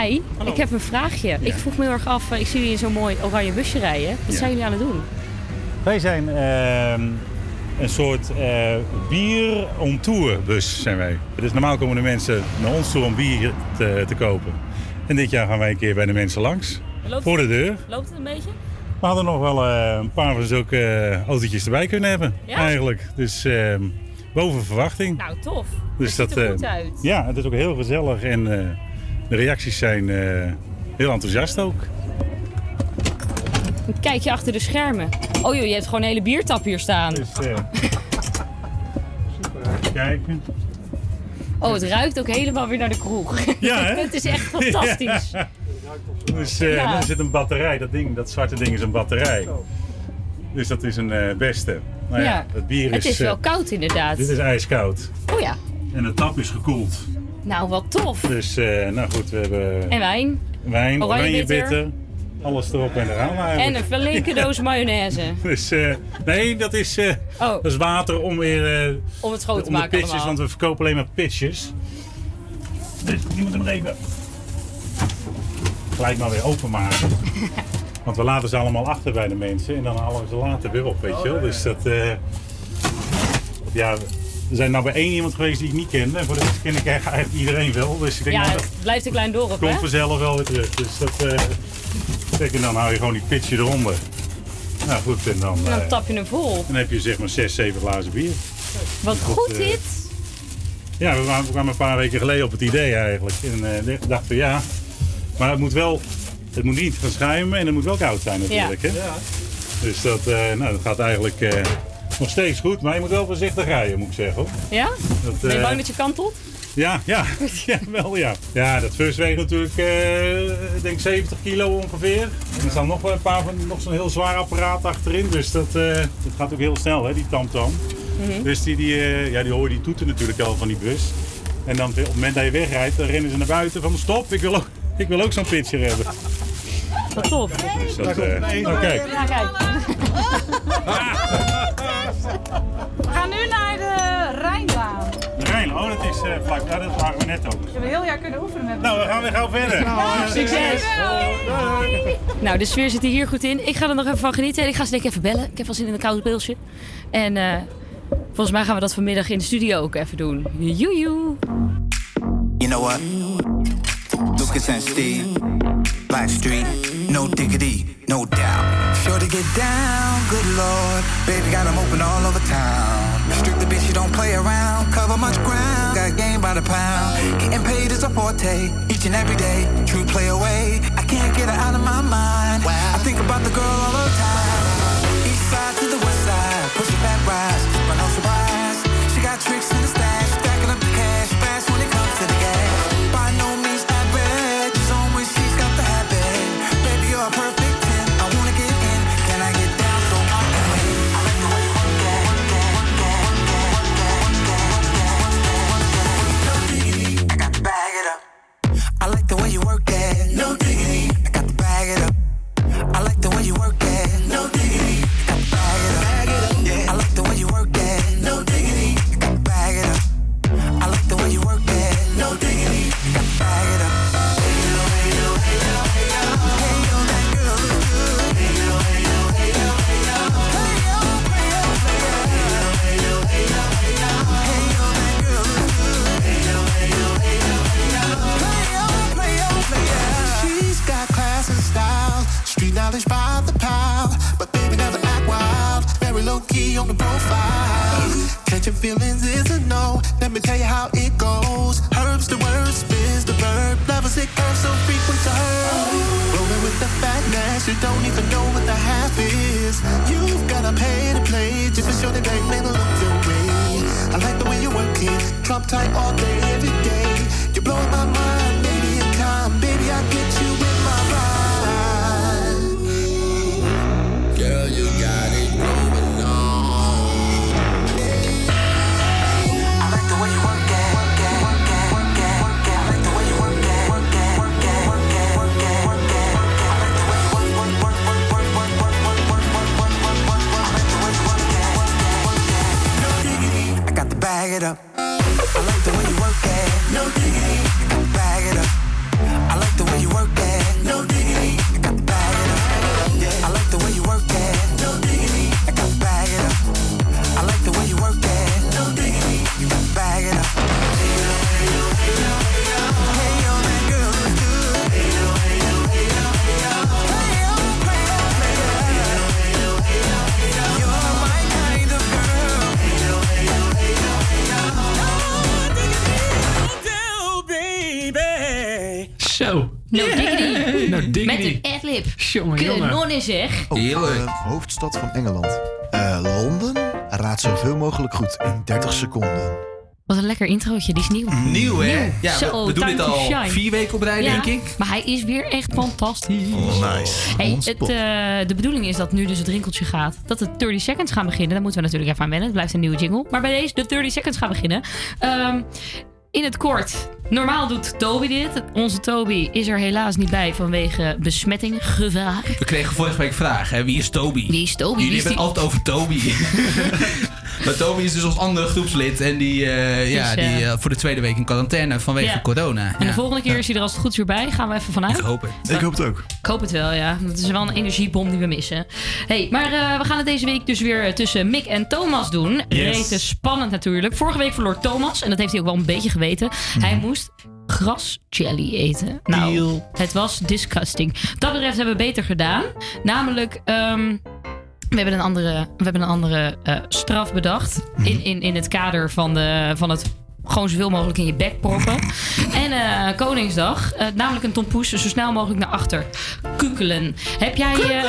Hi, ik heb een vraagje. Ik vroeg me heel erg af, eh, ik zie jullie in zo'n mooi oranje busje rijden. Wat Ja. zijn jullie aan het doen? Wij zijn ehm, een soort eh, bier on tour bus zijn wij. Dus normaal komen de mensen naar ons toe om bier te, te kopen. En dit jaar gaan wij een keer bij de mensen langs. Loopt- voor de deur. Loopt het een beetje? We hadden nog wel eh, een paar van zulke eh, autootjes erbij kunnen hebben. Ja? Eigenlijk. Dus ehm, boven verwachting. Nou, tof. Dus het ziet er eh, goed uit. Ja, het is ook heel gezellig en de reacties zijn heel enthousiast ook. Een kijkje achter de schermen. Oh joh, je hebt gewoon een hele biertap hier staan. Dus, eh, Even kijken. Oh, het ruikt ook helemaal weer naar de kroeg. Ja, hè? het is echt fantastisch. Dus Ja. er zit een batterij, dat, ding, dat zwarte ding is een batterij. Dus dat is een eh, beste. Nou ja, Ja. het bier Het is... is wel eh, koud inderdaad. Dit is ijskoud. Oh ja. En de tap is gekoeld. Nou, wat tof. Dus eh, nou goed, we hebben En wijn. wijn, oranje oranje. Alles erop en eraan En eigenlijk. een flinke doos mayonaise. Dus nee, dat is, eh, dat is water om weer... eh, Om het schoon te om de maken pitches, allemaal. want we verkopen alleen maar pitches. Dus die moeten nog even gelijk maar weer openmaken. Want we laten ze allemaal achter bij de mensen en dan halen we ze later weer op, weet je wel. Dus dat... eh, ja, er zijn nou bij één iemand geweest die ik niet kende. En voor de rest ken ik eigenlijk iedereen wel. Dus ik denk, Ja, nou, dat het blijft een klein dorp, komt hè? vanzelf wel weer terug. Dus dat... eh kijk, en dan hou je gewoon die pitje eronder. Nou goed, en dan... En dan eh, tap je hem vol. dan heb je zeg maar 6, 7 glazen bier. Wat Dat, goed eh, dit. Ja, we kwamen, een paar weken geleden op het idee eigenlijk. En eh, dachten we ja, maar het moet wel, het moet niet gaan schuimen en het moet wel koud zijn natuurlijk. Ja. Hè? Dus dat, eh, nou, dat gaat eigenlijk eh, nog steeds goed, maar je moet wel voorzichtig rijden moet ik zeggen. Hoor. Ja? Dat, Ben je eh, bang dat je kantelt? Ja, ja, ja, wel ja. Ja, dat first weegt natuurlijk, eh, ik denk 70 kilo ongeveer. En er staan nog wel een paar van, nog zo'n heel zwaar apparaat achterin. Dus dat, eh, dat gaat ook heel snel, hè, die tamtam. Mhm. Dus die, die, eh, ja, die hoor je die toeten natuurlijk al van die bus. En dan op het moment dat je wegrijdt, dan rennen ze naar buiten van stop, ik wil ook, ik wil ook zo'n pitcher hebben. Wat tof. Dus dat, eh, oh, kijk. Ja, kijk. We gaan nu naar de Rijnbaan. De Rijn, oh dat is eh, vlak, ja, dat waren we net ook. We hebben heel jaar kunnen oefenen met Nou, we gaan weer gauw verder. Succes! Nou, de sfeer zit er hier goed in. Ik ga er nog even van genieten. En ik ga ze denk ik even bellen. Ik heb wel zin in een koud pilsje. En eh, volgens mij gaan we dat vanmiddag in de studio ook even doen. Joejoe! You know what? Lucas and Steve, Blackstreet, no diggity, no doubt. Sure to get down, good lord. Baby got 'em open all over town. Strictly bitch, you don't play around. Cover much ground, got game by the pound. Getting paid is a forte, each and every day. True play away, I can't get her out of my mind. I think about the girl all the time. East side to the west side, push it back, rise, but no surprise. She got tricks in the knowledge by the pound. But baby never act wild, very low key on the profile. Catching feelings is a no. Let me tell you how it goes. Herbs the word, spins the verb. Levels it curves so frequent to her. Rolling with the fatness, you don't even know what the half is. You've gotta pay to play just to show the game man look your way. I like the way you work it, drop tight all day, every day. You're blowing my mind, Yeah. Jongen, jongen. Zeg. Oh, eh, hoofdstad van Engeland. Eh, Londen? Raad zoveel mogelijk goed in 30 seconden. Wat een lekker introotje, die is nieuw. Nieuw, hè? Ja, we- Zo, we doen dit al shine. vier weken op rij, Ja, denk ik. Maar hij is weer echt fantastisch. nice. Hey, het, eh, de bedoeling is dat nu dus het rinkeltje gaat. Dat de 30 seconds gaan beginnen. Daar moeten we natuurlijk even aan wennen. Het blijft een nieuwe jingle. Maar bij deze de 30 seconds gaan beginnen. Ehm, in het kort. Normaal doet Toby dit. Onze Toby is er helaas niet bij vanwege besmetting, gevaar. We kregen vorige week vragen, hè? Wie is Toby? Wie is Toby? Jullie hebben het altijd over Toby. maar Toby is dus ons andere groepslid. En die, eh, ja, Dus, eh, die eh, voor de tweede week in quarantaine vanwege Ja. corona. En de Ja. volgende keer is hij er als het goed is weer bij. Gaan we even vanuit. Ik hoop het. Ik hoop het ook. Ik hoop het wel, ja. Dat is wel een energiebom die we missen. Hey, maar eh, we gaan het deze week dus weer tussen Mick en Thomas doen. Yes. Rete spannend natuurlijk. Vorige week verloor Thomas, en dat heeft hij ook wel een beetje geweten. Hij moest grasjelly eten. Nou, het was disgusting. Dat betreft hebben we beter gedaan. Namelijk, ehm, we hebben een andere, we hebben een andere eh, straf bedacht. In, in, in het kader van, de, van het gewoon zoveel mogelijk in je bek proppen. en eh, Koningsdag, eh, namelijk een tompoes zo snel mogelijk naar achter kukelen. Heb jij... eh,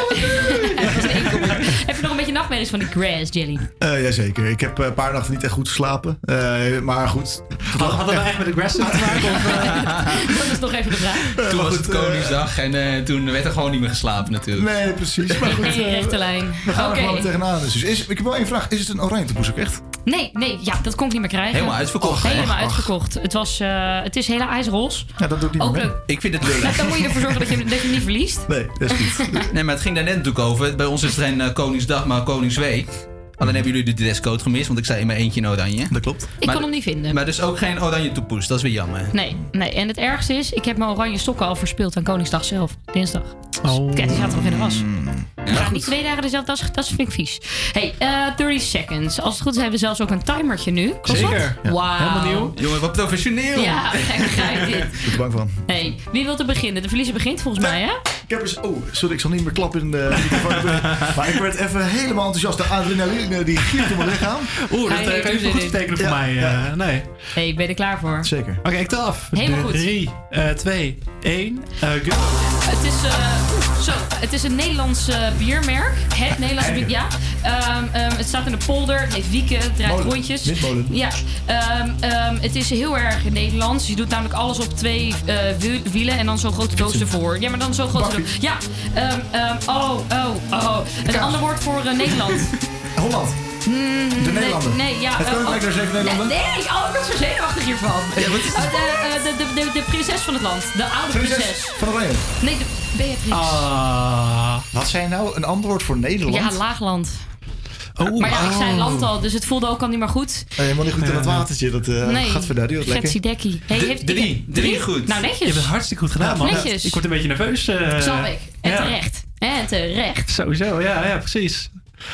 heb je nog een beetje nachtmerries van die grass jelly? Eh, jazeker. Ik heb een paar nachten niet echt goed geslapen. Eh, maar goed. Had, had dat nou echt met de grass te maken? Of? Dat is nog even de vraag. Toen was goed, het Koningsdag en eh, toen werd er gewoon niet meer geslapen natuurlijk. Nee, precies. Maar goed, Nee, rechte lijn. we gaan Oké. er gewoon tegenaan. Dus is, ik heb wel één vraag. Is het een oranje tompoes ook echt? Nee, nee, ja, dat kon ik niet meer krijgen. Helemaal uitverkocht, hè? Helemaal Ach. uitverkocht. Het, was, eh, het is hele ijsrols. Ja, dat doe ik niet Ook leuk. Ik vind het leuk. Nou, dan moet je ervoor zorgen dat je, dat je hem niet verliest. Nee, dat is goed. Nee, maar het ging daar net natuurlijk over. Bij ons is het geen eh, Koningsdag, maar Koningsweek. Alleen hebben jullie de dresscode gemist, want ik zei in mijn eentje in oranje. Dat klopt. Ik kon hem niet vinden. Maar dus ook geen oranje toepoes, dat is weer jammer. Nee, nee, en het ergste is, ik heb mijn oranje sokken al verspeeld aan Koningsdag zelf, dinsdag. Oh. Kijk, die zaten nog in de was. Ja, Ja, niet twee dagen dezelfde, dat is, dat is vind ik vies. Hey, eh 30 seconds. Als het goed is hebben we zelfs ook een timertje nu. Klopt? Zeker. Ja. Wauw. Helemaal nieuw. Jongen, wat professioneel. Ja, gek begrijp dit. Ik ben er bang van. Hey, wie wil er beginnen? De verliezer begint volgens mij, hè? Ik heb eens... Oh, sorry, ik zal niet meer klappen in de microfoon. maar ik werd even helemaal enthousiast. De adrenaline die giert door mijn lichaam. Oeh, dat eh, heeft kan je voor goed betekenen voor Ja, mij. ja. eh, nee. Hey, ik ben er klaar voor. Zeker. Oké, ik tel af. Helemaal goed. 3, 2, 1, go. Het is, eh, zo, het is een Nederlands eh, biermerk. Het Nederlandse bier, ja. Ehm, ehm, het staat in de polder. Het heeft wieken, het draait Molen. rondjes. Windmolen. Ja. Ehm, ehm, het is heel erg Nederlands. Je doet namelijk alles op twee eh, wi- wielen en dan zo'n grote doos ervoor. Ja, maar dan zo'n grote Ja. Ehm, ehm, oh, oh, oh. Een ander woord voor eh, Nederland. Holland. Mm, De Nederlander. Nee, nee ja. Het eh, Koninkrijk oh, der Zeven Nederlanden? Nee, nee, oh, ik word zo zenuwachtig hiervan. Oh, de, eh, de, de, de, de prinses van het land. De oude prinses. Prinses van Oranje. Nee, de Beatrix. Ah. Wat zijn nou een antwoord voor Nederland? Ja, laagland. Oh, maar ja, ik zei oh. land al, dus het voelde ook al niet meer goed. Eh, helemaal niet goed in het watertje. Dat uh, nee, gaat verder. Wat lekker. Getsidekkie. Hey, heeft- drie. ik- Drie goed. Nou, netjes. Je hebt het hartstikke goed gedaan, man. Netjes. Ik word een beetje nerveus. eh Zal ik. En ja. terecht. En terecht. Sowieso, ja, ja, precies.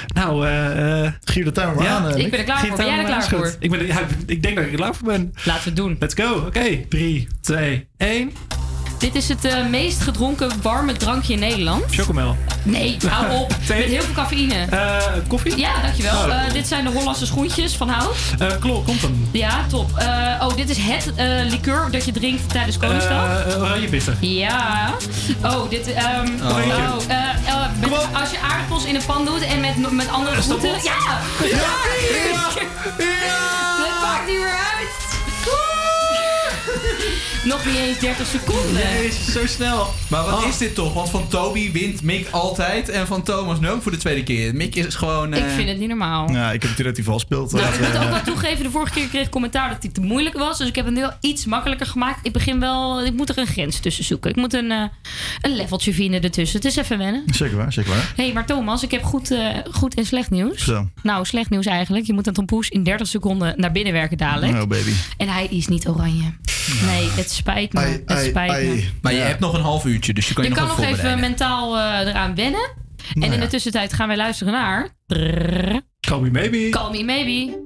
Nou, eh... uh, Gier de timer maar aan, eh, Ik ben er klaar Gier voor. Ben jij er klaar voor? Ik, ben, ja, ik denk dat ik er klaar voor ben. Laten we het doen. Let's go. Oké, 3, 2, 1. Dit is het eh, meest gedronken warme drankje in Nederland. Chocomel. Nee, hou op. Met heel veel cafeïne. Eh, koffie? Ja, dankjewel. Oh. Dit zijn de Hollandse schoentjes van hout. Klopt, komt hem. Ja, top. Oh, dit is het liqueur dat je drinkt tijdens Koningsdag. Oranje bitter. Ja. Oh, dit... ehm Oh. oh, met- als je aardappels in een pan doet en met, met andere Is dat groenten... Ja! Ja! Het maakt niet meer uit. Nog niet eens 30 seconden. Jezus, zo snel. Maar wat Oh. is dit toch? Want van Toby wint Mick altijd en van Thomas nu ook voor de tweede keer. Mick is gewoon... Ik eh, vind het niet normaal. Ja, ik heb natuurlijk dat hij vals speelt. Nou, ik Laten we- moet ook wel toegeven, de vorige keer kreeg ik commentaar dat hij te moeilijk was. Dus ik heb hem wel iets makkelijker gemaakt. Ik begin wel, ik moet er een grens tussen zoeken. Ik moet een, eh, een leveltje vinden ertussen. Het is even wennen. Zeker waar, zeker waar. Hé, hey, maar Thomas, ik heb goed, eh, goed en slecht nieuws. Zo. Nou, slecht nieuws eigenlijk. Je moet een tompoes in 30 seconden naar binnen werken dadelijk. Oh, baby. En hij is niet oranje. Nee, het spijt me. Ai, het ai, spijt me. ai. Maar je hebt nog een half uurtje, dus je kan je, Je kan nog nog even mentaal eh, eraan wennen. Nou en in ja. de tussentijd gaan wij luisteren naar... Call me maybe. Call me maybe.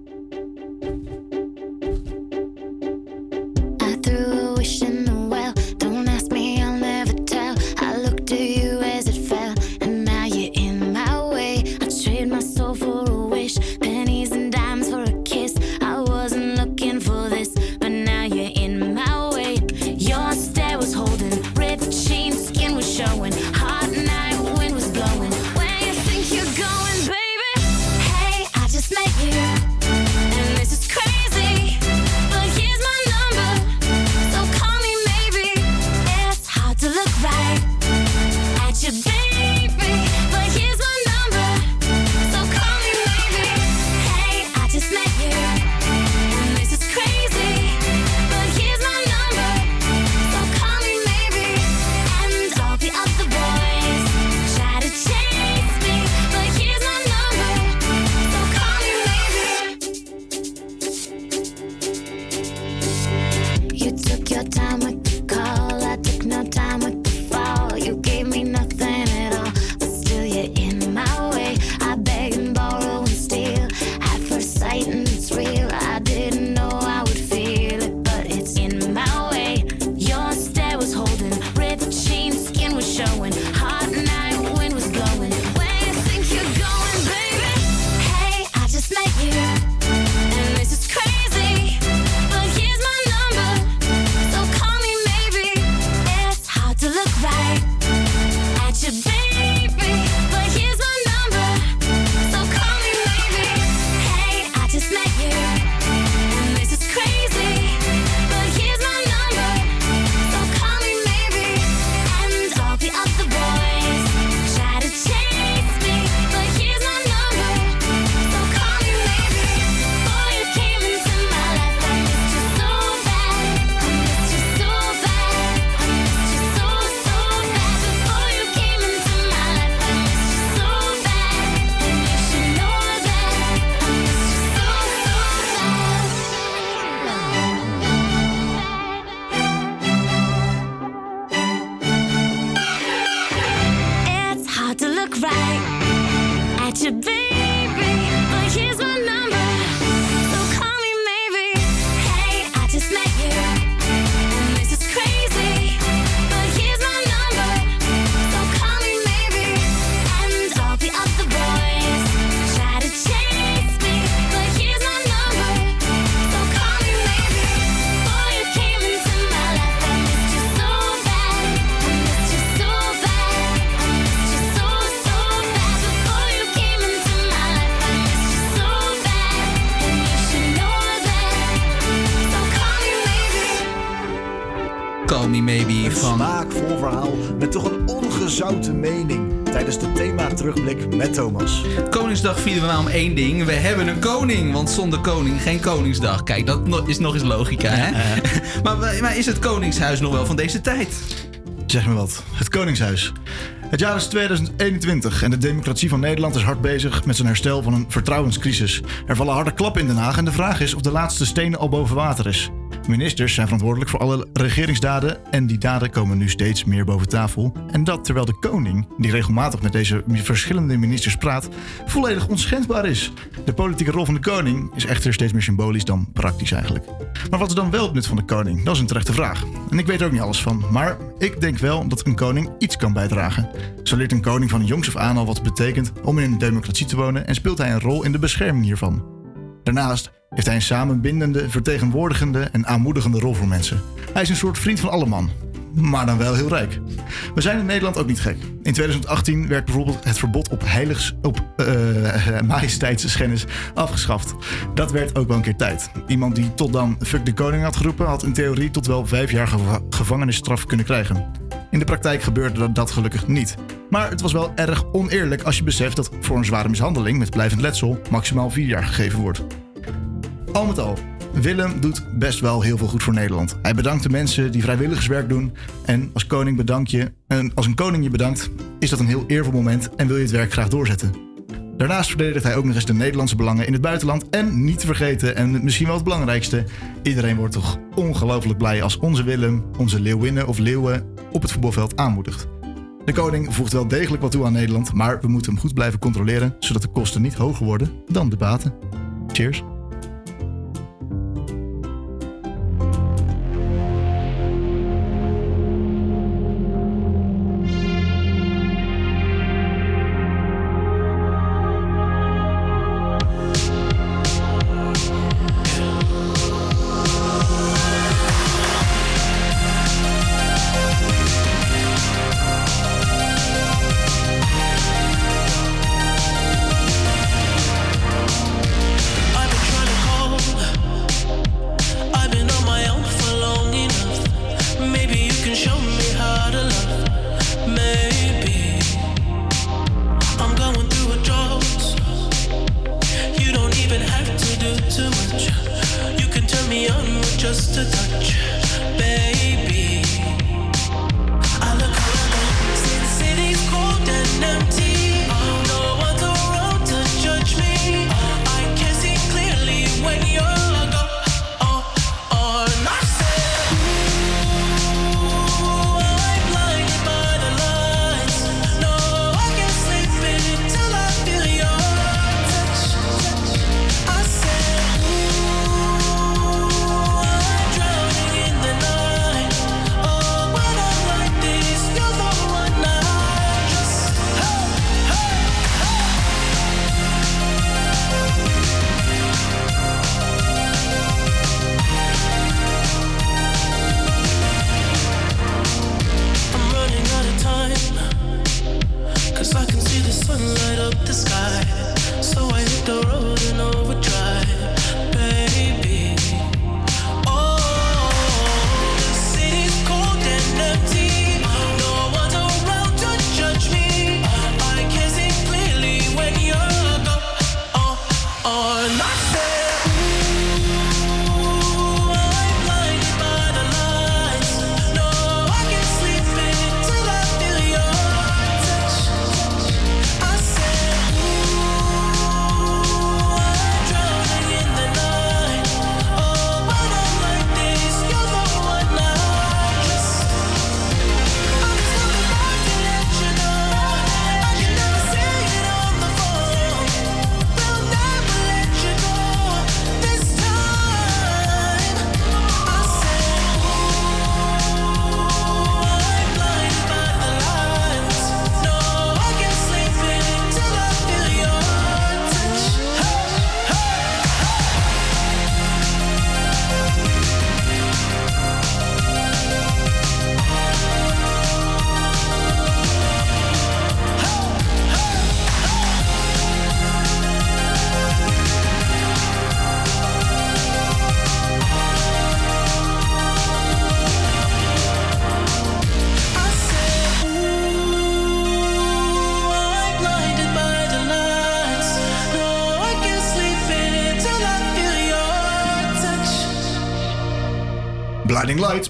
Één ding. We hebben een koning, want zonder koning geen Koningsdag. Kijk, dat is nog eens logica, hè? maar, maar is het Koningshuis nog wel van deze tijd? Zeg me wat. Het Koningshuis. Het jaar is 2021 en de democratie van Nederland is hard bezig met zijn herstel van een vertrouwenscrisis. Er vallen harde klappen in Den Haag en de vraag is of de laatste steen al boven water is. Ministers zijn verantwoordelijk voor alle regeringsdaden en die daden komen nu steeds meer boven tafel. En dat terwijl de koning, die regelmatig met deze verschillende ministers praat, volledig onschendbaar is. De politieke rol van de koning is echter steeds meer symbolisch dan praktisch eigenlijk. Maar wat is dan wel het nut van de koning? Dat is een terechte vraag. En ik weet er ook niet alles van, maar ik denk wel dat een koning iets kan bijdragen. Zo leert een koning van jongs af aan al wat het betekent om in een democratie te wonen en speelt hij een rol in de bescherming hiervan. Daarnaast heeft hij een samenbindende, vertegenwoordigende en aanmoedigende rol voor mensen. Hij is een soort vriend van alle man, maar dan wel heel rijk. We zijn in Nederland ook niet gek. In 2018 werd bijvoorbeeld het verbod op heiligs, op eh majesteitsschennis afgeschaft. Dat werd ook wel een keer tijd. Iemand die tot dan fuck de koning had geroepen, had in theorie tot wel vijf jaar geva- gevangenisstraf kunnen krijgen. In de praktijk gebeurde dat- gelukkig niet. Maar het was wel erg oneerlijk als je beseft dat voor een zware mishandeling met blijvend letsel maximaal vier jaar gegeven wordt. Al met al, Willem doet best wel heel veel goed voor Nederland. Hij bedankt de mensen die vrijwilligerswerk doen. En als koning bedank je. En als een koning je bedankt, is dat een heel eervol moment en wil je het werk graag doorzetten. Daarnaast verdedigt hij ook nog eens de Nederlandse belangen in het buitenland. En niet te vergeten, en misschien wel het belangrijkste, iedereen wordt toch ongelooflijk blij als onze Willem, onze leeuwinnen of leeuwen op het voetbalveld aanmoedigt. De koning voegt wel degelijk wat toe aan Nederland, maar we moeten hem goed blijven controleren, zodat de kosten niet hoger worden dan de baten. Cheers.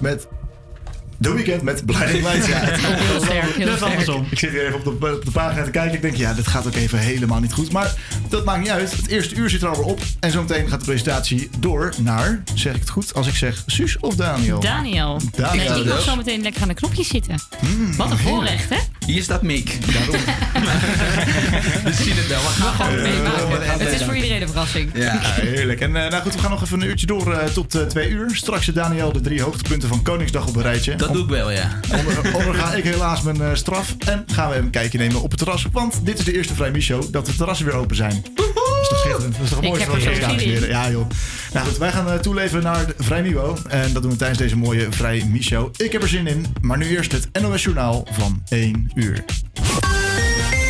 Lights met... The Weekend met Blinding Lights. Ja, het is Heel sterk, heel Dat is andersom. Ik zit hier even op de, op de pagina te kijken. Ik denk, ja, dit gaat ook even helemaal niet goed. Maar dat maakt niet uit. Het eerste uur zit er alweer op. En zometeen gaat de presentatie door naar, zeg ik het goed, als ik zeg Suus of Daniel? Daniel. Daniel. Nee, ik mag zo meteen lekker aan de knopjes zitten. Mm, Wat een heerlijk. voorrecht, hè? Hier staat Mick. We zien het wel. We gaan gewoon Ja, meemaken. Het is voor iedereen een verrassing. Ja, heerlijk. En eh, nou goed, we gaan nog even een uurtje door eh, tot eh, twee uur. Straks Daniel de drie hoogtepunten van Koningsdag op een rijtje. Dat doe ik wel, ja. Onder, onderga ik helaas mijn eh, straf. En gaan we even een kijkje nemen op het terras. Want dit is de eerste Vrijmi-show dat de terrassen weer open zijn. Dat is toch schitterend? Dat is toch het Ik mooiste heb er van de. Ja joh. Nou goed, wij gaan eh, toeleven naar de Vrijmibo. En dat doen we tijdens deze mooie Vrijmi-show. Ik heb er zin in. Maar nu eerst het NOS Journaal van 1 uur.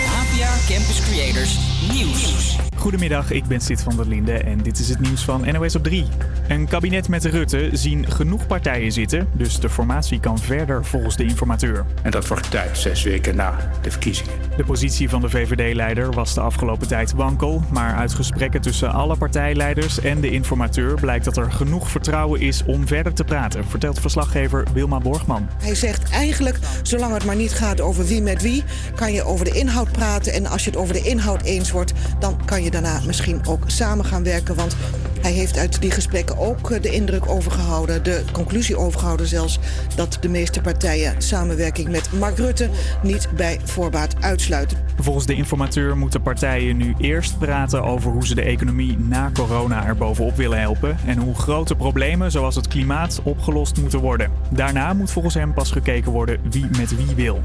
APA Campus Creators Nieuws. Goedemiddag, ik ben Sid van der Linde en dit is het nieuws van NOS op 3. Een kabinet met Rutte zien genoeg partijen zitten, dus de formatie kan verder volgens de informateur. En dat wordt tijd, zes weken na de verkiezingen. De positie van de VVD-leider was de afgelopen tijd wankel, maar uit gesprekken tussen alle partijleiders en de informateur blijkt dat er genoeg vertrouwen is om verder te praten, vertelt verslaggever Wilma Borgman. Hij zegt eigenlijk, zolang het maar niet gaat over wie met wie, kan je over de inhoud praten. En als je het over de inhoud eens wordt, dan kan je daarna misschien ook samen gaan werken. Want hij heeft uit die gesprekken ook eh, de indruk overgehouden, de conclusie overgehouden zelfs, dat de meeste partijen samenwerking met Mark Rutte niet bij voorbaat uitsluiten. Volgens de informateur moeten partijen nu eerst praten over hoe ze de economie na corona er bovenop willen helpen en hoe grote problemen zoals het klimaat opgelost moeten worden. Daarna moet volgens hem pas gekeken worden wie met wie wil.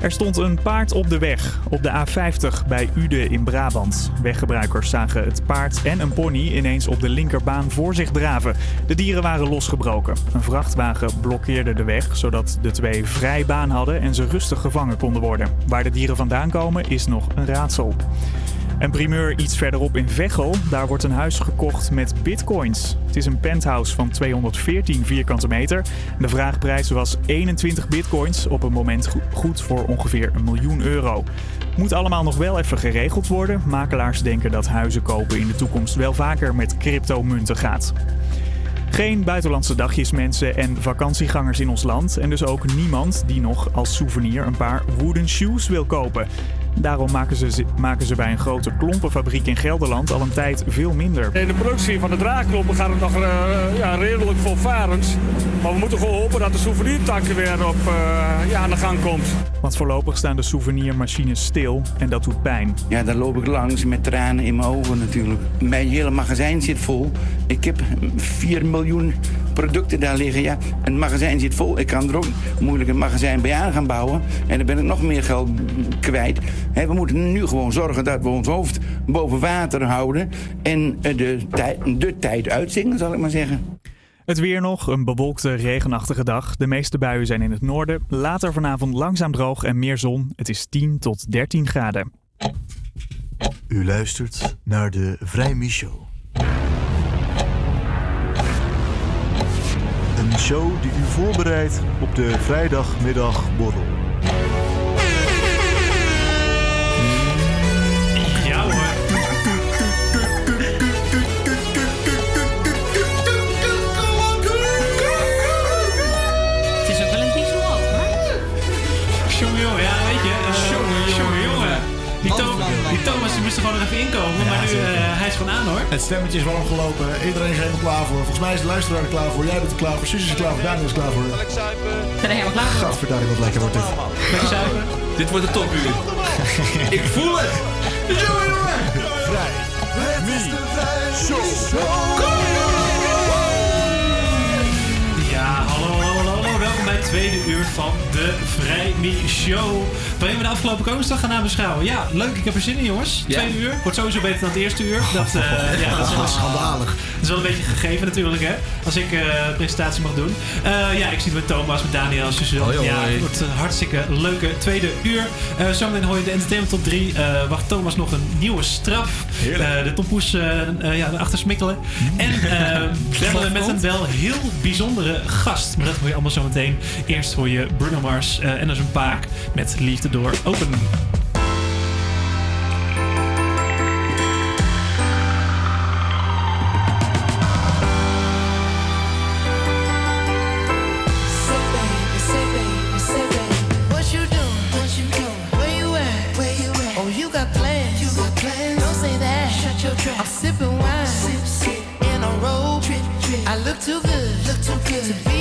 Er stond een paard op de weg op de A50 bij Uden in Brabant. Weggebruikers zagen het paard en een pony ineens op de linkerbaan voor zich draven. De dieren waren losgebroken. Een vrachtwagen blokkeerde de weg zodat de twee vrij baan hadden en ze rustig gevangen konden worden. Waar de dieren vandaan komen is nog een raadsel. Een primeur iets verderop in Veghel. Daar wordt een huis gekocht met bitcoins. Het is een penthouse van 214 vierkante meter. De vraagprijs was 21 bitcoins. Op een moment go- goed voor ongeveer een miljoen euro. Moet allemaal nog wel even geregeld worden. Makelaars denken dat huizen kopen in de toekomst wel vaker met cryptomunten gaat. Geen buitenlandse dagjesmensen en vakantiegangers in ons land. En dus ook niemand die nog als souvenir een paar wooden shoes wil kopen. Daarom maken ze, maken ze bij een grote klompenfabriek in Gelderland al een tijd veel minder. In de productie van de draagkloppen gaat het nog eh, ja, redelijk volvarend. Maar we moeten gewoon hopen dat de souvenirtak weer op, eh, ja, aan de gang komt. Want voorlopig staan de souvenirmachines stil en dat doet pijn. Ja, daar loop ik langs met tranen in mijn ogen natuurlijk. Mijn hele magazijn zit vol. Ik heb 4 miljoen producten daar liggen. Ja, een magazijn zit vol. Ik kan er ook moeilijk een magazijn bij aan gaan bouwen. En dan ben ik nog meer geld kwijt. Hè, we moeten nu gewoon zorgen dat we ons hoofd boven water houden. En eh, de, tijd, de tijd uitzingen, zal ik maar zeggen. Het weer nog, een bewolkte, regenachtige dag. De meeste buien zijn in het noorden. Later vanavond langzaam droog en meer zon. Het is 10 tot 13 graden. U luistert naar de Vrijmi Show. Een show die u voorbereidt op de vrijdagmiddagborrel. Ja hoor. Het is ook wel een diesel ook, hoor. Jongen, jongen, ja, weet je. eh, jongen, jongen. Die, Tho- die Thomas die moest er gewoon nog even inkomen, maar nu, eh, hij is gewoon aan hoor. Het stemmetje is warm gelopen. Iedereen is er helemaal klaar voor. Volgens mij is de luisteraar er klaar voor. Jij bent er klaar voor. Suus is er klaar voor. Daniel is klaar voor. Ben er helemaal klaar voor? Gadverdamme, wat lekker wordt dit. Lekker zuipen. Dit wordt een topuur. Ik voel het. Jongen, jongen. Vrij. Ja, tweede uur van de Vrijmi Show. Waarin we de afgelopen Koningsdag gaan nabeschouwen. Ja, leuk. Ik heb er zin in, jongens. Ja. Tweede uur. Wordt sowieso beter dan het eerste uur. Dat, eh, ja, dat is wel Schandalig. Dat is wel een beetje gegeven natuurlijk, hè. Als ik de presentatie mag doen. Eh, ja, ik zit met Thomas, met Daniel, Suzanne. Hoi. Ja, het wordt een hartstikke leuke tweede uur. Eh zometeen hoor je de Entertainment Top 3. Eh, wacht Thomas nog een nieuwe straf. De tompoes ja, erachter smikkelen. En we hebben met een wel heel bijzondere gast. Maar dat hoor je allemaal zometeen. Eerst hoor je Bruno Mars eh, en dan is een paak met Liefde door Open. I'm sipping wine. Sip, sip. in a road Trip. I look too good, look too good. To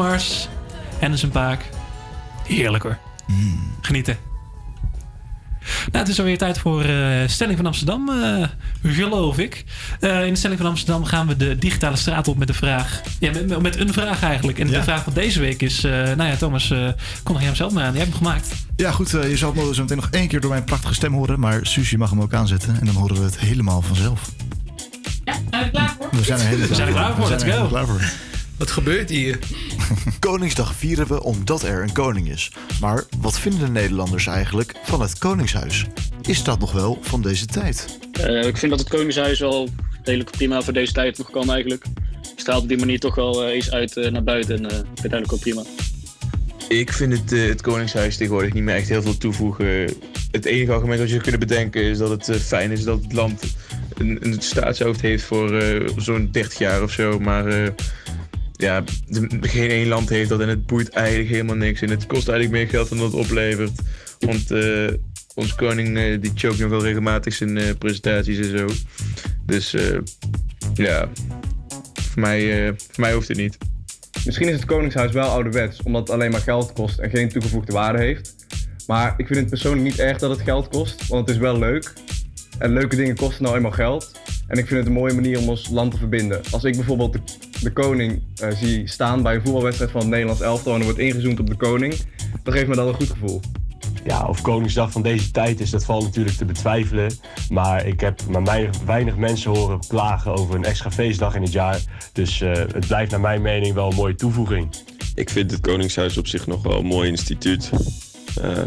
Bruno Mars. Anderson Paak. Heerlijk hoor. Genieten. Nou, het is alweer tijd voor eh, Stelling van Amsterdam, eh, geloof ik. Eh, in de Stelling van Amsterdam gaan we de digitale straat op met de vraag. Ja, met, met een vraag eigenlijk. En de vraag van deze week is... eh, nou ja, Thomas, eh kom nog jij hem zelf maar aan. Jij hebt hem gemaakt. Ja, goed. je zal het zo meteen nog één keer door mijn prachtige stem horen. Maar Suzy mag hem ook aanzetten. En dan horen we het helemaal vanzelf. We zijn er We zijn er klaar voor, We let's zijn er go. helemaal klaar voor. Wat gebeurt hier? Koningsdag vieren we omdat er een koning is. Maar wat vinden de Nederlanders eigenlijk van het Koningshuis? Is dat nog wel van deze tijd? Eh, ik vind dat het Koningshuis wel redelijk prima voor deze tijd nog kan eigenlijk. Straalt op die manier toch wel eh, eens uit eh, naar buiten en eh uiteindelijk ook prima. Ik vind het, het Koningshuis tegenwoordig niet meer echt heel veel toevoegen. Het enige argument wat je zou kunnen bedenken is dat het fijn is dat het land een, een staatshoofd heeft voor eh, zo'n 30 jaar of zo. Maar eh, ja, geen één land heeft dat en het boeit eigenlijk helemaal niks. En het kost eigenlijk meer geld dan dat het oplevert. Want eh ons koning eh, die choke nog wel regelmatig zijn eh, presentaties en zo. Dus ja, voor mij, voor mij hoeft het niet. Misschien is het Koningshuis wel ouderwets, omdat het alleen maar geld kost en geen toegevoegde waarde heeft. Maar ik vind het persoonlijk niet erg dat het geld kost, want het is wel leuk. En leuke dingen kosten nou eenmaal geld. En ik vind het een mooie manier om ons land te verbinden. Als ik bijvoorbeeld de, de koning eh, zie staan bij een voetbalwedstrijd van het Nederlands elftal en er wordt ingezoomd op de koning, dan geeft me dat een goed gevoel. Ja, of Koningsdag van deze tijd is, dat valt natuurlijk te betwijfelen. Maar ik heb maar weinig, weinig mensen horen klagen over een extra feestdag in het jaar. Dus eh, het blijft naar mijn mening wel een mooie toevoeging. Ik vind het Koningshuis op zich nog wel een mooi instituut. Eh,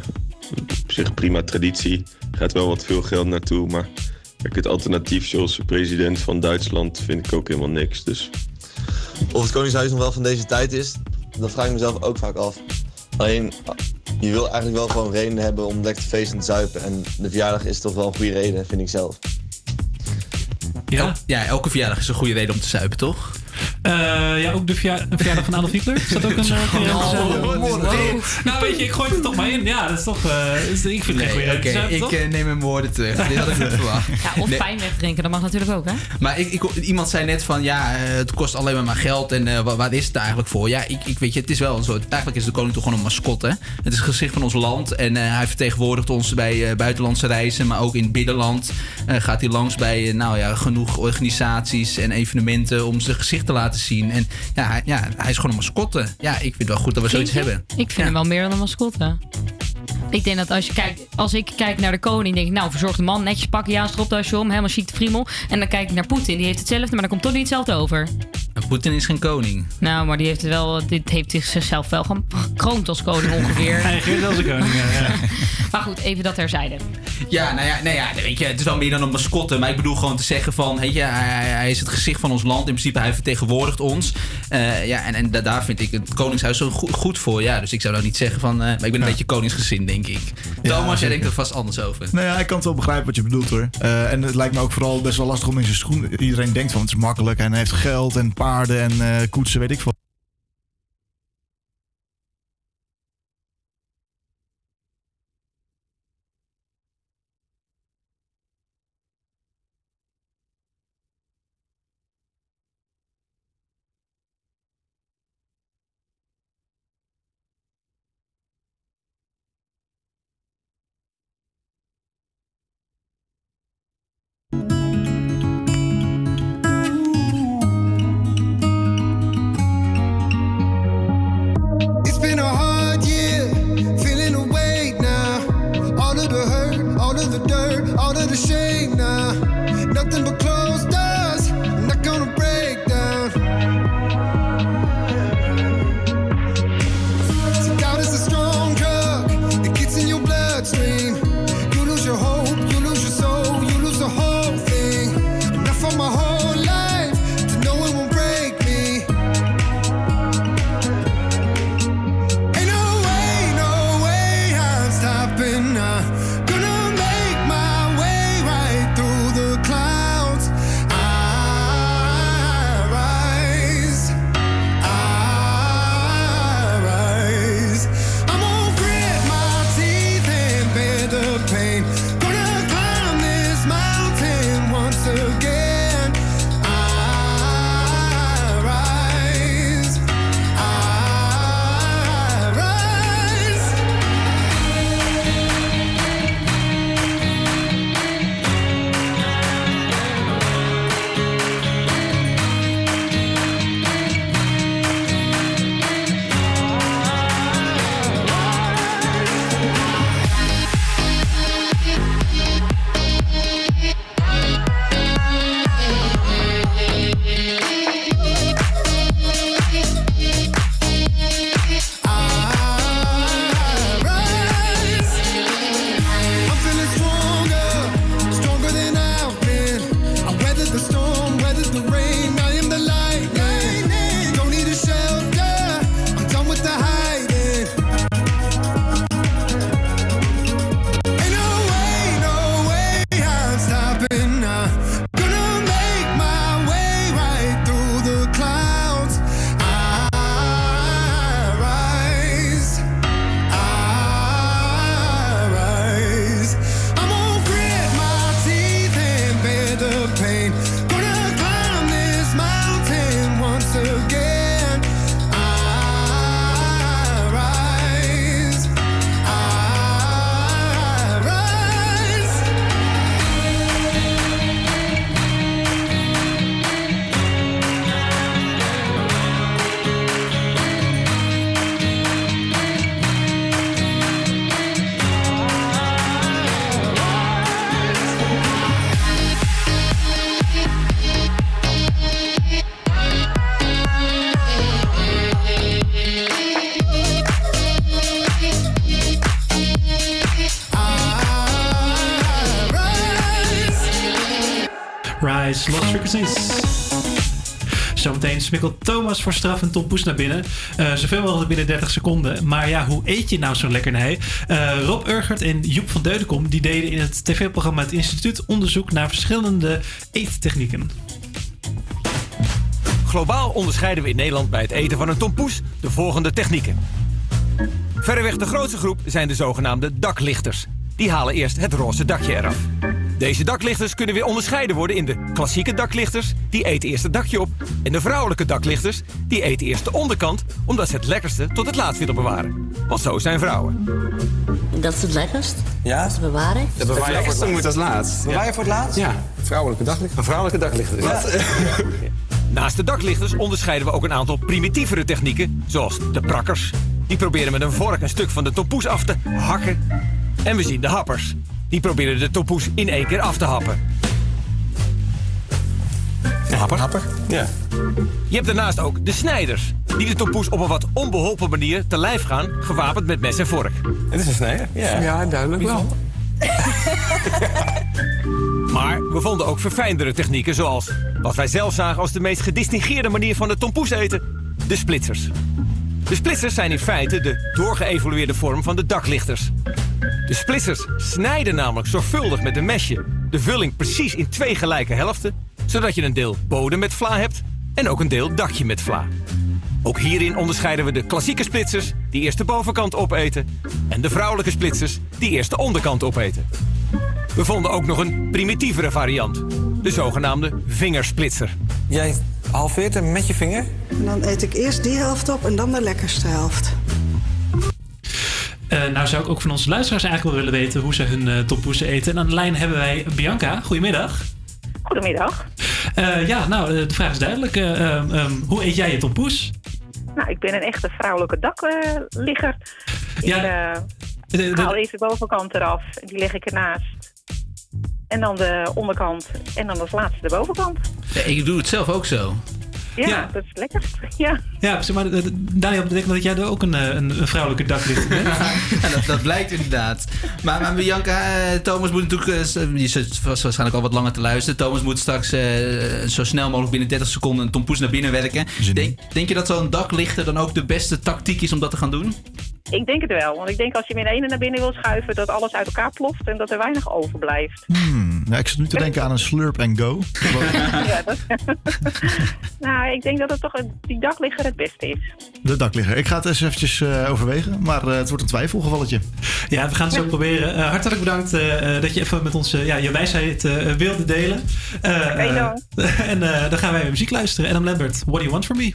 op zich een prima traditie. Er gaat wel wat veel geld naartoe, maar kijk, het alternatief zoals de president van Duitsland vind ik ook helemaal niks. Dus Of het Koningshuis nog wel van deze tijd is, dat vraag ik mezelf ook vaak af. Alleen, je wil eigenlijk wel gewoon reden hebben om lekker te feesten en te zuipen. En de verjaardag is toch wel een goede reden, vind ik zelf. Ja? ja, elke verjaardag is een goede reden om te zuipen, toch? Eh, ja, ook de verja- de verjaardag van Adolf Hitler. Is dat ook een uh, verjaardag? Oh. Nou, weet je, ik gooi het toch maar in. Ja, dat is toch... eh, is- ik vind het Nee, oké, ik eh, neem mijn woorden terug. Dit had ik niet verwacht. Ja, of Nee. pijn wegdrinken, dat mag natuurlijk ook, hè? Maar ik, ik, iemand zei net van ja, eh, het kost alleen maar maar geld en eh, wat, wat is het eigenlijk voor? Ja, ik, ik weet je, het is wel een soort. Eigenlijk is de koning toch gewoon een mascotte. Het is het gezicht van ons land en eh, hij vertegenwoordigt ons bij eh, buitenlandse reizen, maar ook in het binnenland eh, gaat hij langs bij eh, nou ja, genoeg organisaties en evenementen om zijn gezicht te laten zien. En ja, hij, ja, hij is gewoon een mascotte. Ja, ik vind het wel goed dat we zoiets hebben. Ik vind hem wel meer dan een mascotte. Ik denk dat als, je kijkt, als ik kijk naar de koning, denk ik, nou, verzorgde man, netjes pakje aan, stropdasje om, helemaal chic de friemel. En dan kijk ik naar Poetin, die heeft hetzelfde, maar dan komt toch niet hetzelfde over. En Poetin is geen koning. Nou, maar die heeft het wel, dit heeft hij zichzelf wel gewoon gekroond als koning ongeveer. Hij regeert als een koning, ja, ja. Maar goed, even dat terzijde. Ja, nou ja, nou ja, weet je, het is wel meer dan een mascotte. Maar ik bedoel gewoon te zeggen van, weet je, hij, is het gezicht van ons land. In principe, hij vertegenwoordigt ons. Eh, ja, en, en da- daar vind ik het Koningshuis zo goed, goed voor. Ja, dus ik zou nou niet zeggen van, eh, maar ik ben een beetje koningsgezind, denk ik. Thomas, jij denkt er vast anders over. Nou ja, ik kan het wel begrijpen wat je bedoelt hoor. Eh, en het lijkt me ook vooral best wel lastig om in zijn schoen. Iedereen denkt van het is makkelijk en hij heeft geld en paarden en eh, koetsen, weet ik veel. Voor straf en Tom Poes naar binnen. Eh, zoveel mogelijk binnen 30 seconden. Maar ja, hoe eet je nou zo'n lekkernij? Eh Rob Urgert en Joep van Deudekom die deden in het tv-programma Het Instituut onderzoek naar verschillende eettechnieken. Globaal onderscheiden we in Nederland bij het eten van een tompoes de volgende technieken. Verreweg de grootste groep zijn de zogenaamde daklichters. Die halen eerst het roze dakje eraf. Deze daklichters kunnen weer onderscheiden worden in de klassieke daklichters, die eten eerst het dakje op, en de vrouwelijke daklichters, die eten eerst de onderkant, omdat ze het lekkerste tot het laatst willen bewaren. Want zo zijn vrouwen. Dat is het lekkerst? Ja? De bewaring? De bewaring moet als laatst. Bewaar je voor het laatst? Ja. Vrouwelijke daglichter. Een vrouwelijke daglichter. Naast de daklichters onderscheiden we ook een aantal primitievere technieken, zoals de prakkers. Die proberen met een vork een stuk van de tompoes af te hakken. En we zien de happers. Die proberen de tompoes in één keer af te happen. Happer? Happer, ja. Je hebt daarnaast ook de snijders. Die de tompoes op een wat onbeholpen manier te lijf gaan, gewapend met mes en vork. Het is een snijder? Ja, ja duidelijk wel. Maar we vonden ook verfijndere technieken zoals... wat wij zelf zagen als de meest gedistingeerde manier van de tompoes eten... de splitsers. De splitsers zijn in feite de doorgeëvolueerde vorm van de daklichters. De splitsers snijden namelijk zorgvuldig met een mesje... de vulling precies in twee gelijke helften... zodat je een deel bodem met vla hebt en ook een deel dakje met vla. Ook hierin onderscheiden we de klassieke splitsers... die eerst de bovenkant opeten... en de vrouwelijke splitsers die eerst de onderkant opeten. We vonden ook nog een primitievere variant. De zogenaamde vingersplitser. Jij halveert hem met je vinger? En dan eet ik eerst die helft op en dan de lekkerste helft. Eh, nou zou ik ook van onze luisteraars eigenlijk wel willen weten hoe ze hun uh, eten. En aan de lijn hebben wij Bianca. Goedemiddag. Goedemiddag. Eh, ja, nou, de vraag is duidelijk. Ehm, ehm, hoe eet jij je tompoes? Nou, ik ben een echte vrouwelijke dakligger. ik Ja, haal even de bovenkant eraf. Die leg ik ernaast. En dan de onderkant. En dan als laatste de bovenkant. Ja, ik doe het zelf ook zo. Ja, dat is lekker. Ja. Ja, zeg maar, eh, Daniel betekent dat jij er ook een, eh, een, een vrouwelijke daklichter bent. Ja, dat, dat blijkt inderdaad. Maar, maar Bianca, eh, Thomas moet natuurlijk... eh, Die zit vast waarschijnlijk al wat langer te luisteren. Thomas moet straks eh, zo snel mogelijk binnen 30 seconden een tompoes naar binnen werken. Denk, denk je dat zo'n daklichter dan ook de beste tactiek is om dat te gaan doen? Ik denk het wel. Want ik denk als je hem in ene naar binnen wil schuiven... dat alles uit elkaar ploft en dat er weinig overblijft. Hmm, nou, ik zit nu te denken aan een slurp and go. ja, dat... nou, ik denk dat het toch een- die dakligger het beste is. De dakligger. Ik ga het eens eventjes eh, overwegen, maar eh, het wordt een twijfelgevalletje. Ja, we gaan het zo proberen. Eh, hartelijk bedankt dat je even met ons ja, je wijsheid eh, wilde delen. Oké, dan. en eh, dan gaan wij weer muziek luisteren. Adam Lambert, What Do You Want From Me?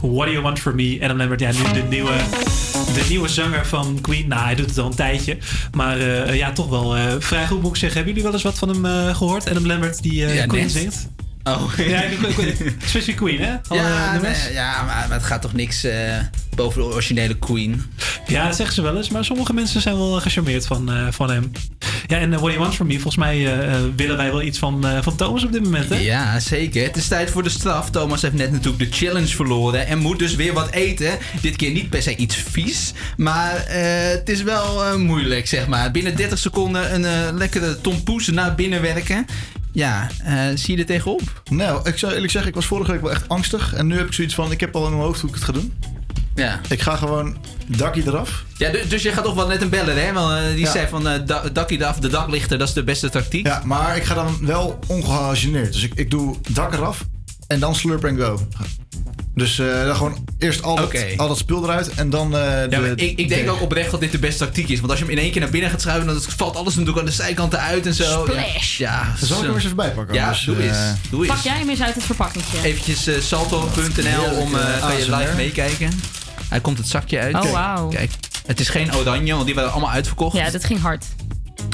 What Do You Want From Me? Adam Lambert, ja, nu de nieuwe, de nieuwe zanger van Queen. Nou, hij doet het al een tijdje. Maar eh, ja, toch wel eh, vrij goed moet ik zeggen. Hebben jullie wel eens wat van hem eh, gehoord? Adam Lambert die eh, Ja, Queen net. zingt? Oh. Ja, specifiek Queen, hè? Alle Ja, nee, ja maar, het gaat toch niks eh, boven de originele Queen. Ja, dat zeggen ze wel eens. Maar sommige mensen zijn wel gecharmeerd van, eh, van hem. Ja, en eh, What Do You Want From Me? Volgens mij eh, eh, willen wij wel iets van, eh, van Thomas op dit moment, hè? Ja, zeker. Het is tijd voor de straf. Thomas heeft net natuurlijk de challenge verloren en moet dus weer wat eten. Dit keer niet per se iets vies, maar eh, het is wel eh, moeilijk, zeg maar. Binnen 30 seconden een lekkere tompoes naar binnen werken. Ja, eh, zie je er tegenop? Nou, ik zou eerlijk zeggen, ik was vorige week wel echt angstig. En nu heb ik zoiets van, ik heb al in mijn hoofd hoe ik het ga doen. Ja. Ik ga gewoon dakkie eraf. Ja, du- dus je gaat toch wel net een beller, hè? Want eh, die Ja. zei van da- dakkie eraf, de daklichter, dat is de beste tactiek. Ja, maar ik ga dan wel ongehageneerd. Dus ik, ik doe dak eraf en dan slurp and go. Dus eh, dan gewoon eerst al dat, al dat spul eruit en dan eh, de... Ja, ik, ik denk de- ook oprecht dat dit de beste tactiek is. Want als je hem in één keer naar binnen gaat schuiven, dan valt alles natuurlijk aan de zijkanten uit en zo. Splash. Ja, Dan zal ik hem eens even bijpakken. Ja, doe eens. eh, Doe eens. Pak jij hem eens uit het verpakkingje. Eventjes salto.nl om eh, kan je live meekijken. Hij komt het zakje uit. Oh, Kijk, wauw. Kijk, het is geen oranje, want die waren allemaal uitverkocht. Ja, dat ging hard.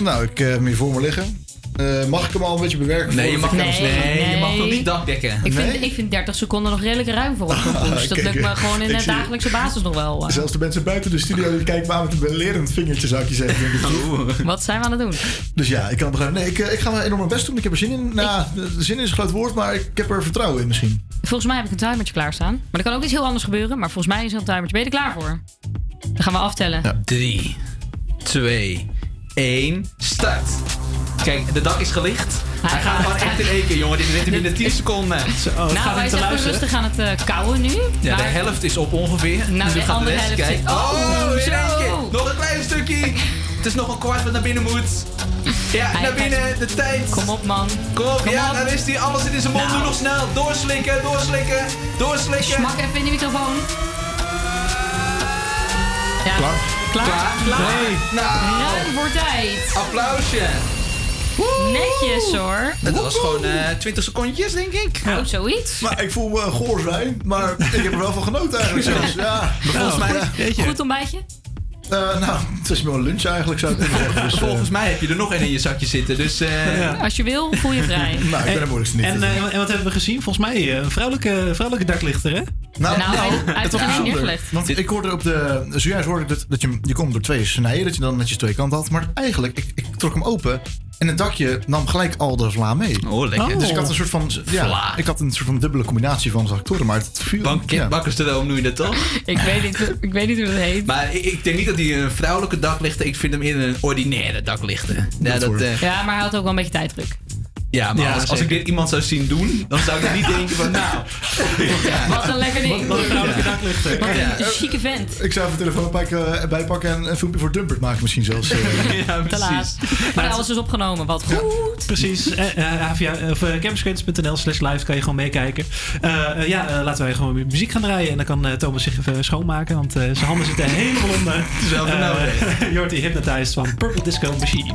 Nou, ik heb hem hier voor me liggen. Eh, mag ik hem al een beetje bewerken? Nee, je mag, nee, hem- nee, je mag Nee. nog niet dakdekken. Ik vind, Nee? ik vind 30 seconden nog redelijk ruim voor een tompoes. Dat kijk, lukt me gewoon in de dagelijkse basis nog wel. Zelfs de mensen buiten de studio die kijken aan met een belerend vingertje, zou ik je zeggen. ik. Wat zijn we aan het doen? Dus ja, ik kan het begrijpen. Nee, ik, eh, ik ga mijn enorm mijn best doen. Ik heb er zin in. Nou, zin in is een groot woord, maar ik heb er vertrouwen in misschien. Volgens mij heb ik een timertje klaarstaan. Maar er kan ook iets heel anders gebeuren. Maar volgens mij is er een timertje. Ben je er klaar voor? Dan gaan we aftellen. 3, 2, 1, start. Kijk, de dak is gelicht. Hij gaat gewoon echt in één keer, jongen. Dit zit binnen 10 seconden. nou, wij zijn even rustig aan het eh kouwen nu. Ja, de helft is op ongeveer. Nou, dus nu de andere rest helft kijken. zit- Oh, Oh, in zo. één keer. Nog een klein stukje. Het is nog een kwart wat naar binnen moet. Ja, Hij naar binnen. De tijd. Kom op, man. Kom op, Kom ja, op. daar is hij. Alles zit in zijn mond. Nou. Doe nog snel. Doorslikken, doorslikken, doorslikken. Smak even in de microfoon. Ja. Klaar? Klaar? Klaar? Klaar? Nee. Nou. Ruim voor tijd. Applausje. Netjes hoor. Het was gewoon eh 20 secondjes, denk ik. Oh, zoiets. Maar ik voel me een goor zijn, maar ik heb er wel van genoten eigenlijk zelfs. Ja, Maar volgens mij, Ja. Goed ontbijtje? Eh, nou, het is wel lunch eigenlijk, zou ik kunnen zeggen. Dus, volgens mij heb je er nog één in je zakje zitten. Dus eh, Als je wil, voel je vrij. Nou, ik ben de moeilijkste niet. En, eh, en wat hebben we gezien? Volgens mij eh, een vrouwelijke, vrouwelijke daklichter, hè? Nou, Nou, was bijzonder. neergelegd. Want ik hoorde op de... Zojuist hoorde ik dat, dat je, hem- je kon hem door twee snijden. Dat je dan netjes twee kanten had. Maar eigenlijk, ik, ik trok hem open. En het dakje nam gelijk al de vla mee. Oh, lekker. Dus ik had een soort van... Ja, Vla. ik had een soort van dubbele combinatie van factoren. Maar het viel... bank, ja. bakkersdroom noem je dat toch? Ik weet niet, ik weet niet hoe dat heet. Maar ik, ik denk niet dat hij een vrouwelijke daklichter Ik vind hem eerder een ordinaire daklichter. Ja, dat, eh, Ja, maar hij had ook wel een beetje tijddruk. Ja maar Ja, als, als ik dit iemand zou zien doen, dan zou ik niet denken van nou. Wat een lekker ding. Wat een vrouwelijke daklichter. Wat Ja. een chique vent. Ik zou even de telefoon pakken, bijpakken en een filmpje voor Dumpert maken misschien zelfs. eh. Ja, Te laat. Maar alles is opgenomen. Wat goed. Precies. Eh, eh, via of, eh, slash live kan je gewoon meekijken. Eh, eh, ja, eh, laten wij gewoon weer muziek gaan draaien. En dan kan eh, Thomas zich even schoonmaken. Want eh, zijn handen zitten helemaal onder. Het is wel hoort die Hypnotized van Purple Disco Machine.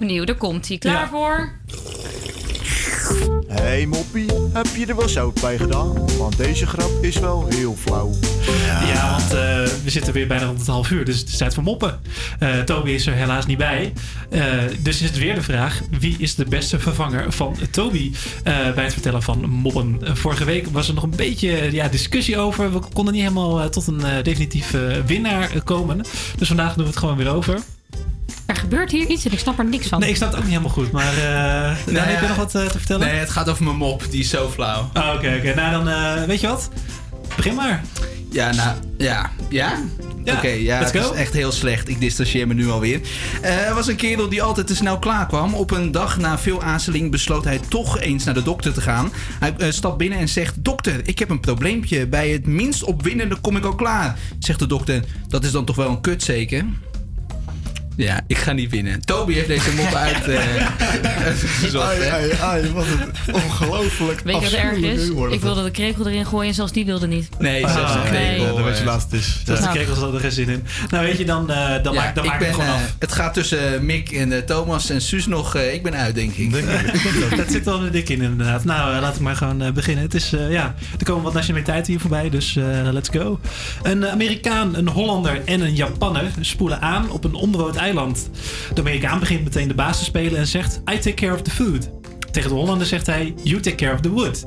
Opnieuw. Daar komt hij. Klaar Ja. voor? Hey moppie, heb je er wel zout bij gedaan? Want deze grap is wel heel flauw. Ja, want eh, we zitten weer bijna rond het half uur, dus het is tijd voor moppen. Eh, Toby is er helaas niet bij. Eh, dus is het weer de vraag: wie is de beste vervanger van Toby eh, bij het vertellen van moppen? Vorige week was er nog een beetje ja, discussie over. We konden niet helemaal tot een definitief eh, winnaar komen. Dus vandaag doen we het gewoon weer over. Er gebeurt hier iets en ik snap er niks van. Nee, ik snap het ook niet helemaal goed, maar uh, Nee, heb je nog wat eh, te vertellen? Nee, het gaat over mijn mop. Die is zo flauw. Ah, Oké, oké. Nou, dan eh, weet je wat? Begin maar. Ja, nou, ja. Ja? Ja, Oké, ja, let's het go. is echt heel slecht. Ik distancieer me nu alweer. Eh, Er was een kerel die altijd te snel klaar kwam. Op een dag na veel aarzeling besloot hij toch eens naar de dokter te gaan. Hij stapt binnen en zegt... Dokter, ik heb een probleempje. Bij het minst opwindende kom ik al klaar. Zegt de dokter, dat is dan toch wel een kut zeker? Ja, ik ga niet winnen. Toby heeft deze mop uit. eh, Ai, ai, ai, wat een ongelooflijk Weet je wat erg is? Ik wilde de krekel erin gooien en zelfs die wilde niet. Nee, zelfs de Ah, krekel. nee. Ja, weet je eh, laatst is. Zelfs Ja. de krekels hadden er geen zin in. Nou, weet je, dan, eh, dan Ja, maak, dan ik maak ik het ben, gewoon af. Het gaat tussen Mick en Thomas en Suus nog. eh, ik ben uit, denk ik. Dat zit wel dik in, inderdaad. Nou, uh, laat ik maar gewoon uh, beginnen. Het is, uh, ja, er komen wat nationaliteiten hier voorbij, dus uh, let's go. Een Amerikaan, een Hollander en een Japanner spoelen aan op een onbewoond eiland. De Amerikaan begint meteen de baas te spelen en zegt: I take care of the food. Tegen de Hollander zegt hij: You take care of the wood.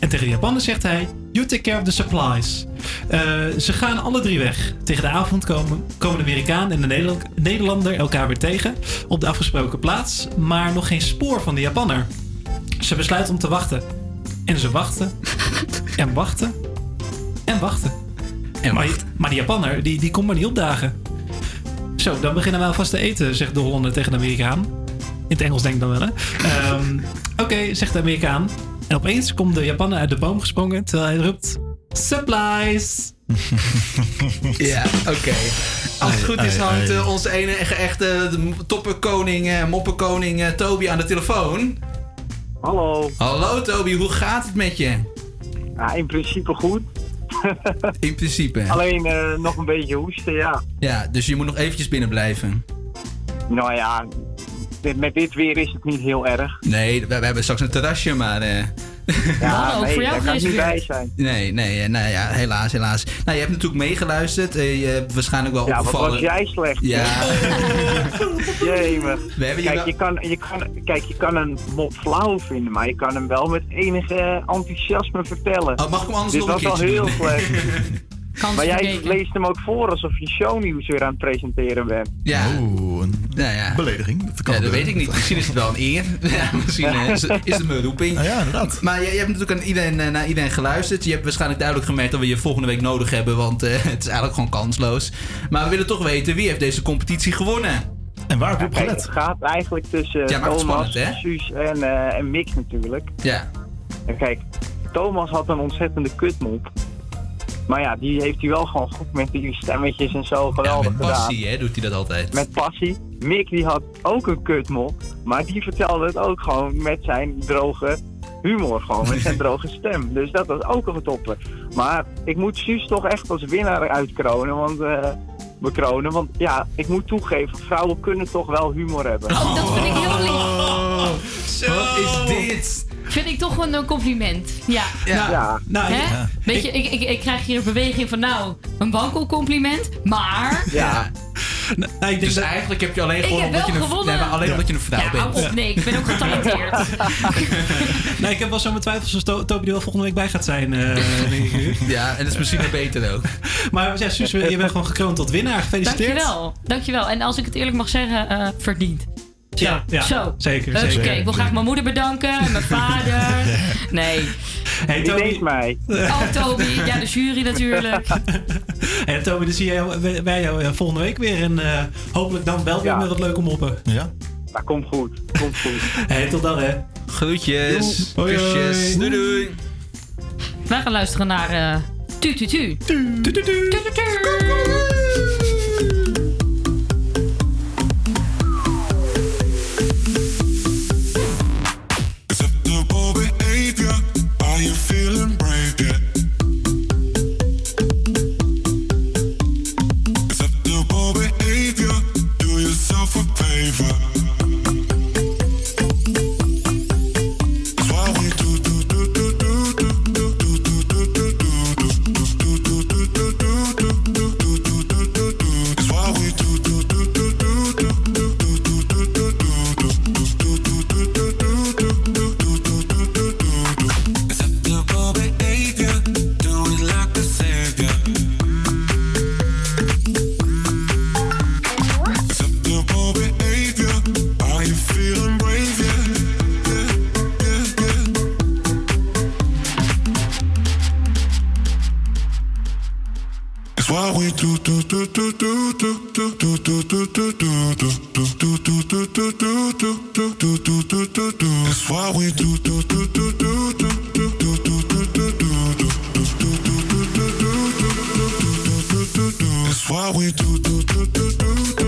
En tegen de Japaner zegt hij: You take care of the supplies. Uh, ze gaan alle drie weg. Tegen de avond komen, komen de Amerikaan en de Nederland, Nederlander elkaar weer tegen op de afgesproken plaats, maar nog geen spoor van de Japanner. Ze besluiten om te wachten. En ze wachten. en wachten. En wachten. En maar, maar die Japanner, die, die komt maar niet opdagen. Zo, dan beginnen we alvast te eten, zegt de Hollander tegen de Amerikaan. In het Engels denk ik dan wel, hè. Um, Oké, okay, zegt de Amerikaan. En opeens komt de Japaner uit de boom gesprongen, terwijl hij roept... Supplies! ja, oké. Okay. Als het goed is, hangt uh, onze ene echte topperkoning, uh, moppenkoning uh, Toby aan de telefoon. Hallo. Hallo Toby, hoe gaat het met je? Ja, in principe goed. in principe. Alleen uh, nog een beetje hoesten, ja. Ja, dus je moet nog eventjes binnen blijven. Nou ja, met dit weer is het niet heel erg. Nee, we, we hebben straks een terrasje, maar... Uh... Ja, nee, daar kan ik niet bij zijn. Nee, nee, nou ja, helaas, helaas. Nou, je hebt natuurlijk meegeluisterd. Uh, je hebt waarschijnlijk wel ja, opgevallen. Ja, wat was jij slecht. Ja. Jemig. We hebben kijk, wel... je kan, je kan, kijk, je kan een mop flauw vinden, maar je kan hem wel met enige enthousiasme vertellen. Oh, mag ik hem anders Dit nog was een al keertje heel doen? maar jij vergeten. leest hem ook voor alsof je shownieuws weer aan het presenteren bent. Ja. Oeh, een nou ja. belediging. Dat, kan ja, dat weet ik niet. Misschien is het wel een eer. ja, misschien is, is het mijn roeping. Nou ja, inderdaad. Maar je, je, hebt natuurlijk aan iedereen, naar iedereen geluisterd. Je hebt waarschijnlijk duidelijk gemerkt dat we je volgende week nodig hebben. Want uh, het is eigenlijk gewoon kansloos. Maar we willen toch weten wie heeft deze competitie gewonnen. En waar heb je op gelet? Het gaat eigenlijk tussen ja, Thomas, spannend, Suus en, uh, en Mick natuurlijk. Ja. En kijk, Thomas had een ontzettende kutmop. Maar ja, die heeft hij wel gewoon goed met die stemmetjes en zo geweldig ja, met passie, gedaan. hè, doet hij dat altijd. Met passie. Mick die had ook een kutmop, maar die vertelde het ook gewoon met zijn droge humor, gewoon met zijn droge stem. Dus dat was ook een topper. Maar ik moet Suus toch echt als winnaar uitkronen, want... Uh, bekronen. Want ja, ik moet toegeven, vrouwen kunnen toch wel humor hebben. Oh, dat vind ik heel lief. Oh, zo. Wat is dit? Vind ik toch een compliment. Ja. Ja. ja. Nou, Hè? ja. Weet je, ik, ik, ik krijg hier een beweging van nou, een wankelcompliment, maar... Ja. Nou, ik denk dus dat... eigenlijk heb je alleen gewonnen omdat je, een, nee, alleen ja. omdat je een vrouw ja, bent. Ja, op, nee, ik ben ook getalenteerd. nee, ik heb wel zo mijn twijfels als to Toby er wel volgende week bij gaat zijn. Uh, ja, en dat is misschien nog beter ook. Maar ja, Suus, je bent gewoon gekroond tot winnaar. Gefeliciteerd. Dankjewel, dankjewel. En als ik het eerlijk mag zeggen, uh, verdiend. Ja, ja, zo. zeker. Oké, zeker. ik wil graag mijn moeder bedanken en mijn vader. Nee. Hey, Toby. mij. Oh, Toby. Ja, de jury natuurlijk. hey, Toby, dan zie jij bij jou volgende week weer. En uh, hopelijk dan wel weer ja. met wat leuke moppen. Ja. Dat komt goed. Komt goed. Hey, tot dan hè. Groetjes. Hoi, Kusjes. Doei doei. Wij gaan luisteren naar uh, Tu Tu Tu. Tu Tu Tu. Tu Tu Tu. Why we do do do do do.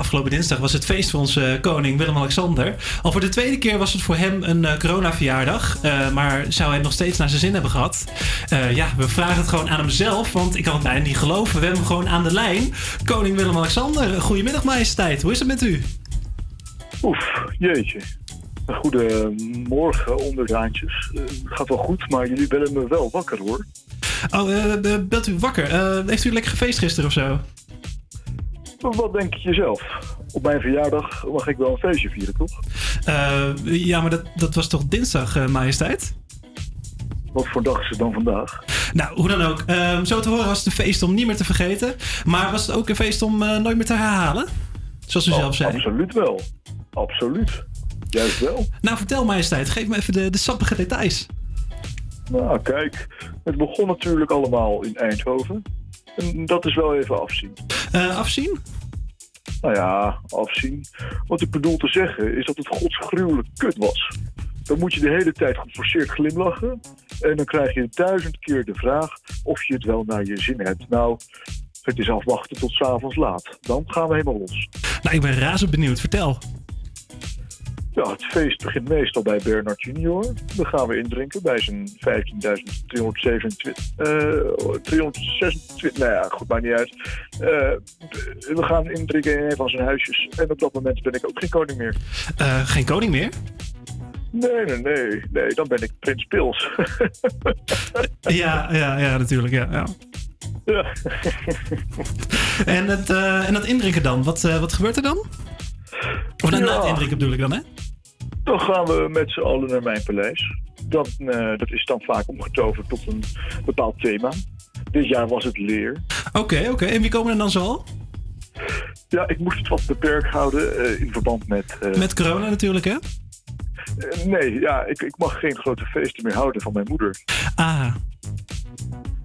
Afgelopen dinsdag was het feest van onze koning Willem-Alexander. Al voor de tweede keer was het voor hem een eh, coronaverjaardag. Eh, maar zou hij nog steeds naar zijn zin hebben gehad? Eh, ja, we vragen het gewoon aan hemzelf, want ik kan het bijna niet geloven. We hebben hem gewoon aan de lijn. Koning Willem-Alexander, goedemiddag majesteit. Hoe is het met u? Oef, jeetje. Een goede morgen, onderdaantjes. Eh, Het gaat wel goed, maar jullie bellen me wel wakker hoor. Oh, eh, eh, bent u wakker? Eh, heeft u lekker gefeest gisteren of zo? Wat denk je zelf? Op mijn verjaardag mag ik wel een feestje vieren, toch? Eh, ja, maar dat, dat was toch dinsdag, eh, majesteit? Wat voor dag is het dan vandaag? Nou, hoe dan ook. Ehm, zo te horen was het een feest om niet meer te vergeten. Maar was het ook een feest om eh, nooit meer te herhalen? Zoals u zelf zei. Absoluut wel. Absoluut. Juist wel. Nou, vertel majesteit. Geef me even de, de sappige details. Nou, kijk. Het begon natuurlijk allemaal in Eindhoven. En dat is wel even afzien. Eh, afzien? Nou ja, afzien. Wat ik bedoel te zeggen is dat het godsgruwelijk kut was. Dan moet je de hele tijd geforceerd glimlachen. En dan krijg je duizend keer de vraag of je het wel naar je zin hebt. Nou, het is afwachten tot 's avonds laat. Dan gaan we helemaal los. Nou, ik ben razend benieuwd. Vertel. Ja, het feest begint meestal bij Bernard Junior. Dan gaan we indrinken bij zijn 15.327. eh 326. Nou ja, goed, maakt niet uit. Eh, we gaan indrinken in een van zijn huisjes. En op dat moment ben ik ook geen koning meer. Eh, geen koning meer? Nee, nee, nee. Nee, dan ben ik Prins Pils. Ja, ja, ja natuurlijk. Ja, ja. ja. En, het, eh, en dat indrinken dan? Wat, wat gebeurt er dan? Of nou, na het indrinken bedoel ik dan, hè? Dan gaan we met z'n allen naar mijn paleis. Dat, eh, dat is dan vaak omgetoverd tot een bepaald thema. Dit jaar was het leer. Oké, oké. En wie komen er dan zo al? Ja, ik moest het wat beperkt houden eh, in verband met... eh, Met corona natuurlijk, hè? nee, ja, ik, ik mag geen grote feesten meer houden van mijn moeder. Ah.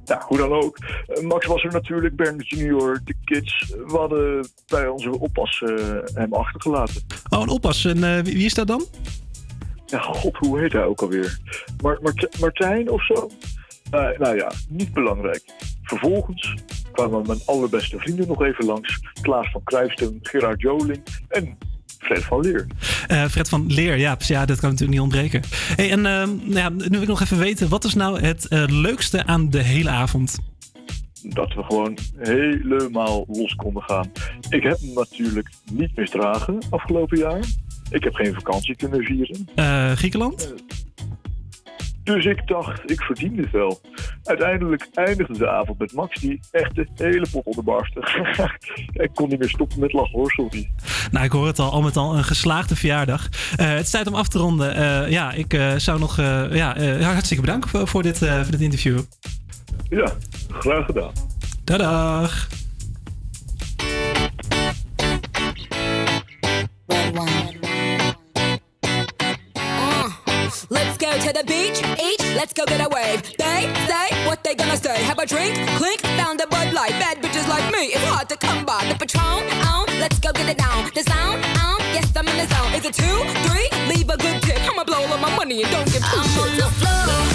Ja, hoe dan ook. Eh, Max was er natuurlijk, Bernard Junior, de kids. We hadden bij onze oppas eh, hem achtergelaten. Oh, een oppas. En eh, wie, is dat dan? Ja, god, hoe heet hij ook alweer? Mar Mart- Martijn of zo? Nou ja, niet belangrijk. Vervolgens kwamen mijn allerbeste vrienden nog even langs. Klaas van Kruijsten, Gerard Joling en Fred van Leer. Eh, Fred van Leer, ja, ja, dat kan natuurlijk niet ontbreken. Hey, en ehm, nou ja, nu wil ik nog even weten, wat is nou het eh, leukste aan de hele avond? Dat we gewoon helemaal los konden gaan. Ik heb hem natuurlijk niet misdragen afgelopen jaar. Ik heb geen vakantie kunnen vieren. Eh, Griekenland? Dus ik dacht, ik verdien het wel. Uiteindelijk eindigde de avond met Max, die echt de hele pot onderbarstte. ik kon niet meer stoppen met lachen hoor, sorry. Nou, ik hoor het al, al met al een geslaagde verjaardag. Eh, het is tijd om af te ronden. Eh, ja, ik eh, zou nog... eh, ja, eh, hartstikke bedanken voor, voor dit, eh, voor dit interview. Ja, graag gedaan. Dag. Uh, let's go to the beach, eat, let's go get a wave. They say what they gonna say. Have a drink, clink, found a Bud Light. Bad bitches like me, it's hard to come by. The Patron, on, let's go get it down. The sound, on, yes I'm in the zone. Is it two, three? Leave a good tip. I'ma blow all my money and don't give two I'm on the floor.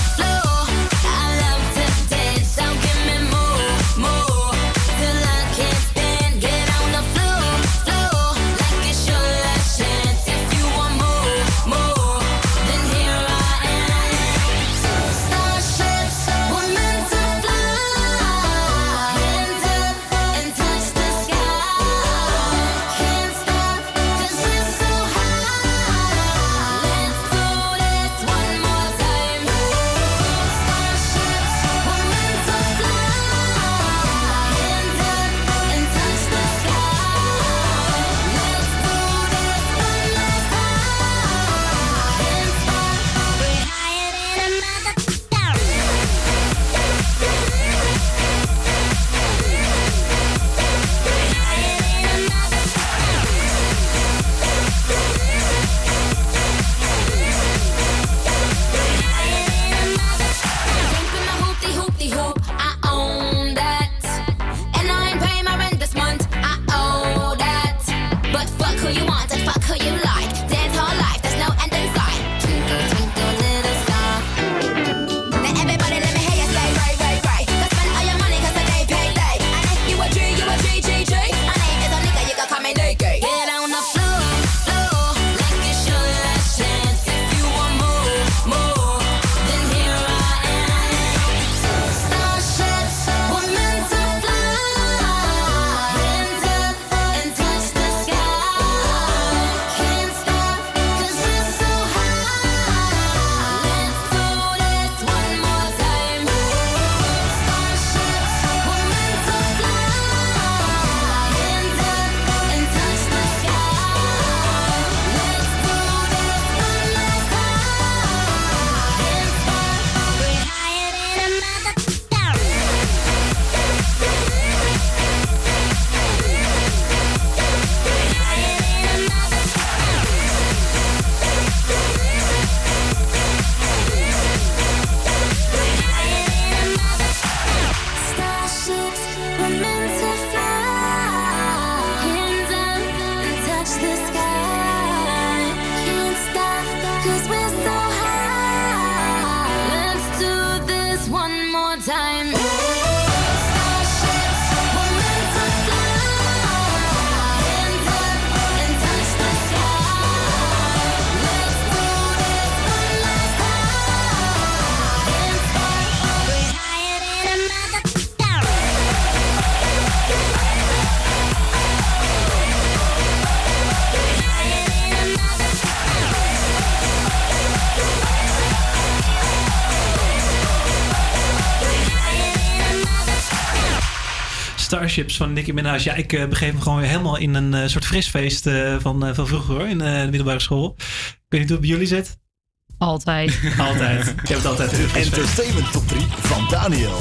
Starships van Nicki Minaj. Ja, ik eh, begeef me gewoon weer helemaal in een eh, soort frisfeest eh, van, eh, van vroeger hoor, in eh, de middelbare school. Ik weet niet hoe het bij jullie zit. Altijd. Altijd. Je hebt het altijd. Entertainment top 3 van Daniel.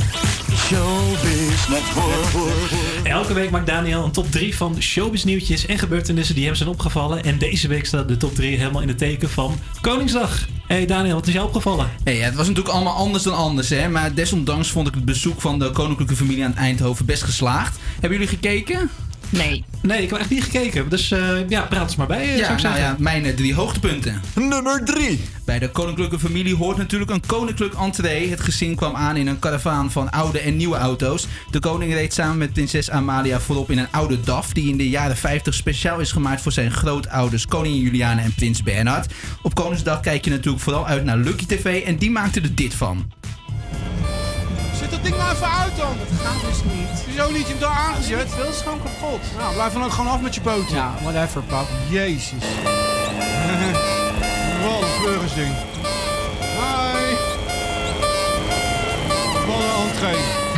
Showbiz Network. Elke week maakt Daniel een top 3 van showbiz nieuwtjes en gebeurtenissen die hem zijn opgevallen. En deze week staat de top 3 helemaal in het teken van Koningsdag. Hey Daniel, wat is jou opgevallen? Hey, het was natuurlijk allemaal anders dan anders, hè. Maar desondanks vond ik het bezoek van de koninklijke familie aan Eindhoven best geslaagd. Hebben jullie gekeken? Nee. Nee, ik heb echt niet gekeken. Dus eh, ja, praat eens maar bij, eh, zou Ja, ik nou ja, mijn eh, drie hoogtepunten. Nummer 3. Bij de koninklijke familie hoort natuurlijk een koninklijk entree. Het gezin kwam aan in een karavaan van oude en nieuwe auto's. De koning reed samen met prinses Amalia voorop in een oude DAF... die in de jaren 50 speciaal is gemaakt voor zijn grootouders... koningin Juliana en prins Bernhard. Op Koningsdag kijk je natuurlijk vooral uit naar Lucky TV... en die maakte er dit van. Zet dat ding nou even uit dan. Dat gaat dus niet. Hoezo niet? Je hebt daar aangezet. Het is gewoon kapot. Nou, blijf dan ook gewoon af met je pootje. Ja, whatever, pap. Jezus. Wat een pleurisding. Hi. Wat een entree.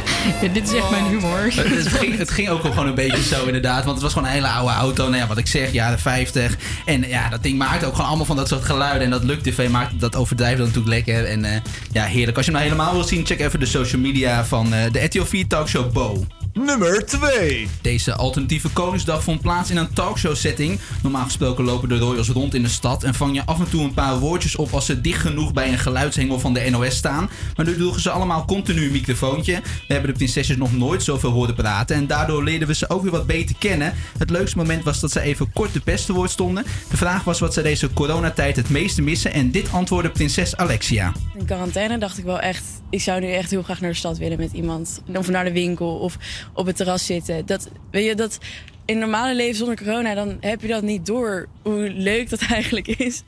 Dit is echt mijn humor. Het, ging, het ging ook gewoon een beetje zo inderdaad. Want het was gewoon een hele oude auto. Nou ja, wat ik zeg, jaren 50. En ja, dat ding maakte ook gewoon allemaal van dat soort geluiden. En dat Luck TV maakte dat overdrijven dan natuurlijk lekker. En eh, ja, heerlijk. Als je hem nou helemaal wil zien, check even de social media van eh, de RTL 4 talkshow Bo. Nummer 2. Deze alternatieve Koningsdag vond plaats in een talkshow setting. Normaal gesproken lopen de royals rond in de stad en vang je af en toe een paar woordjes op als ze dicht genoeg bij een geluidshengel van de NOS staan. Maar nu droegen ze allemaal continu een microfoontje. We hebben de prinsesjes nog nooit zoveel horen praten en daardoor leerden we ze ook weer wat beter kennen. Het leukste moment was dat ze even kort de pest te woord stonden. De vraag was wat ze deze coronatijd het meeste missen en dit antwoordde prinses Alexia. In quarantaine dacht ik wel echt, ik zou nu echt heel graag naar de stad willen met iemand. Of naar de winkel of op het terras zitten. Dat, weet je, dat in normale leven zonder corona, dan heb je dat niet door hoe leuk dat eigenlijk is.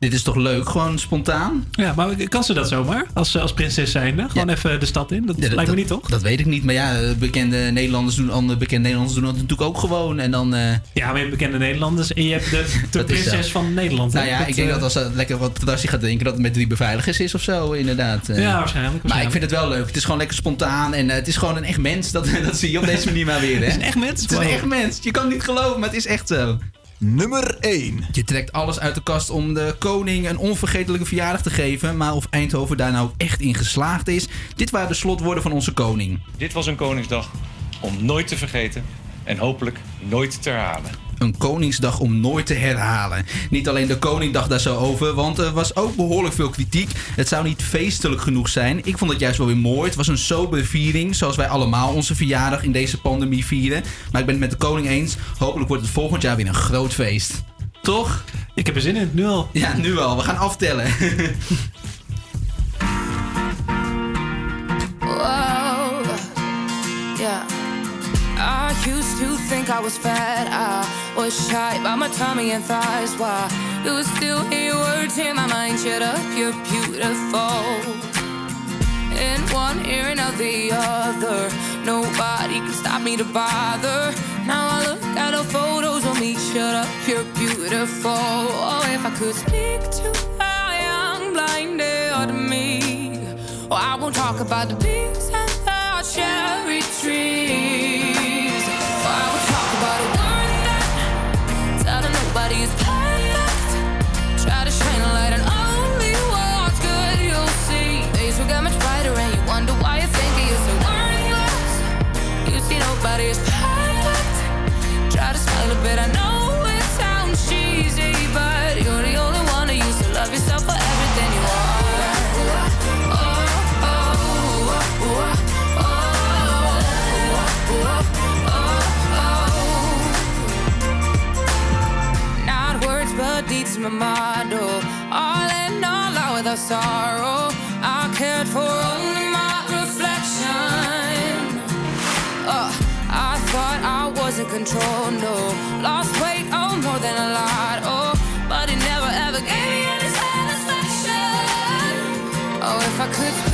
Dit is toch leuk, gewoon spontaan? Ja, maar kan ze dat zomaar? Als, als prinses zijnde? Gewoon even de stad in? Dat Ja, lijkt me niet, toch? Dat weet ik niet, maar ja, bekende Nederlanders doen, andere bekende Nederlanders doen dat natuurlijk ook gewoon. En dan, eh, Ja, maar je hebt bekende Nederlanders en je hebt de, Dat prinses van Nederland. Nou ja, ik denk eh, dat als ze lekker wat terrasje gaat drinken, dat het met drie beveiligers is of zo, inderdaad. eh. Ja, waarschijnlijk, Maar ik vind het wel leuk. Het is gewoon lekker spontaan en het is gewoon een echt mens. Dat, dat zie je op deze manier maar weer. Hè? Het is een echt mens Het is een echt mens. Je kan het niet geloven, maar het is echt zo. Nummer 1. Je trekt alles uit de kast om de koning een onvergetelijke verjaardag te geven. Maar of Eindhoven daar nou echt in geslaagd is, dit waren de slotwoorden van onze koning. Dit was een Koningsdag om nooit te vergeten en hopelijk nooit te herhalen. Een Koningsdag om nooit te herhalen. Niet alleen de koning dacht daar zo over, want er was ook behoorlijk veel kritiek. Het zou niet feestelijk genoeg zijn. Ik vond het juist wel weer mooi. Het was een sobere viering, zoals wij allemaal onze verjaardag in deze pandemie vieren. Maar ik ben het met de koning eens. Hopelijk wordt het volgend jaar weer een groot feest. Toch? Ik heb er zin in, nu al. Ja, nu al. We gaan aftellen. Whoa, yeah. I used to think I was fat. I was shy by my tummy and thighs. Why I still hear words in my mind? Shut up, you're beautiful. In one ear and out the other. Nobody can stop me to bother. Now I look at the photos of me. Shut up, you're beautiful. Oh, if I could speak to the young blinded me. Oh, I won't talk about the pigs and the cherry trees. Motto. All in all, out without sorrow. I cared for only my reflection. Uh, I thought I was in control, no. Lost weight, oh, more than a lot, oh. But it never ever gave me any satisfaction. Oh, if I could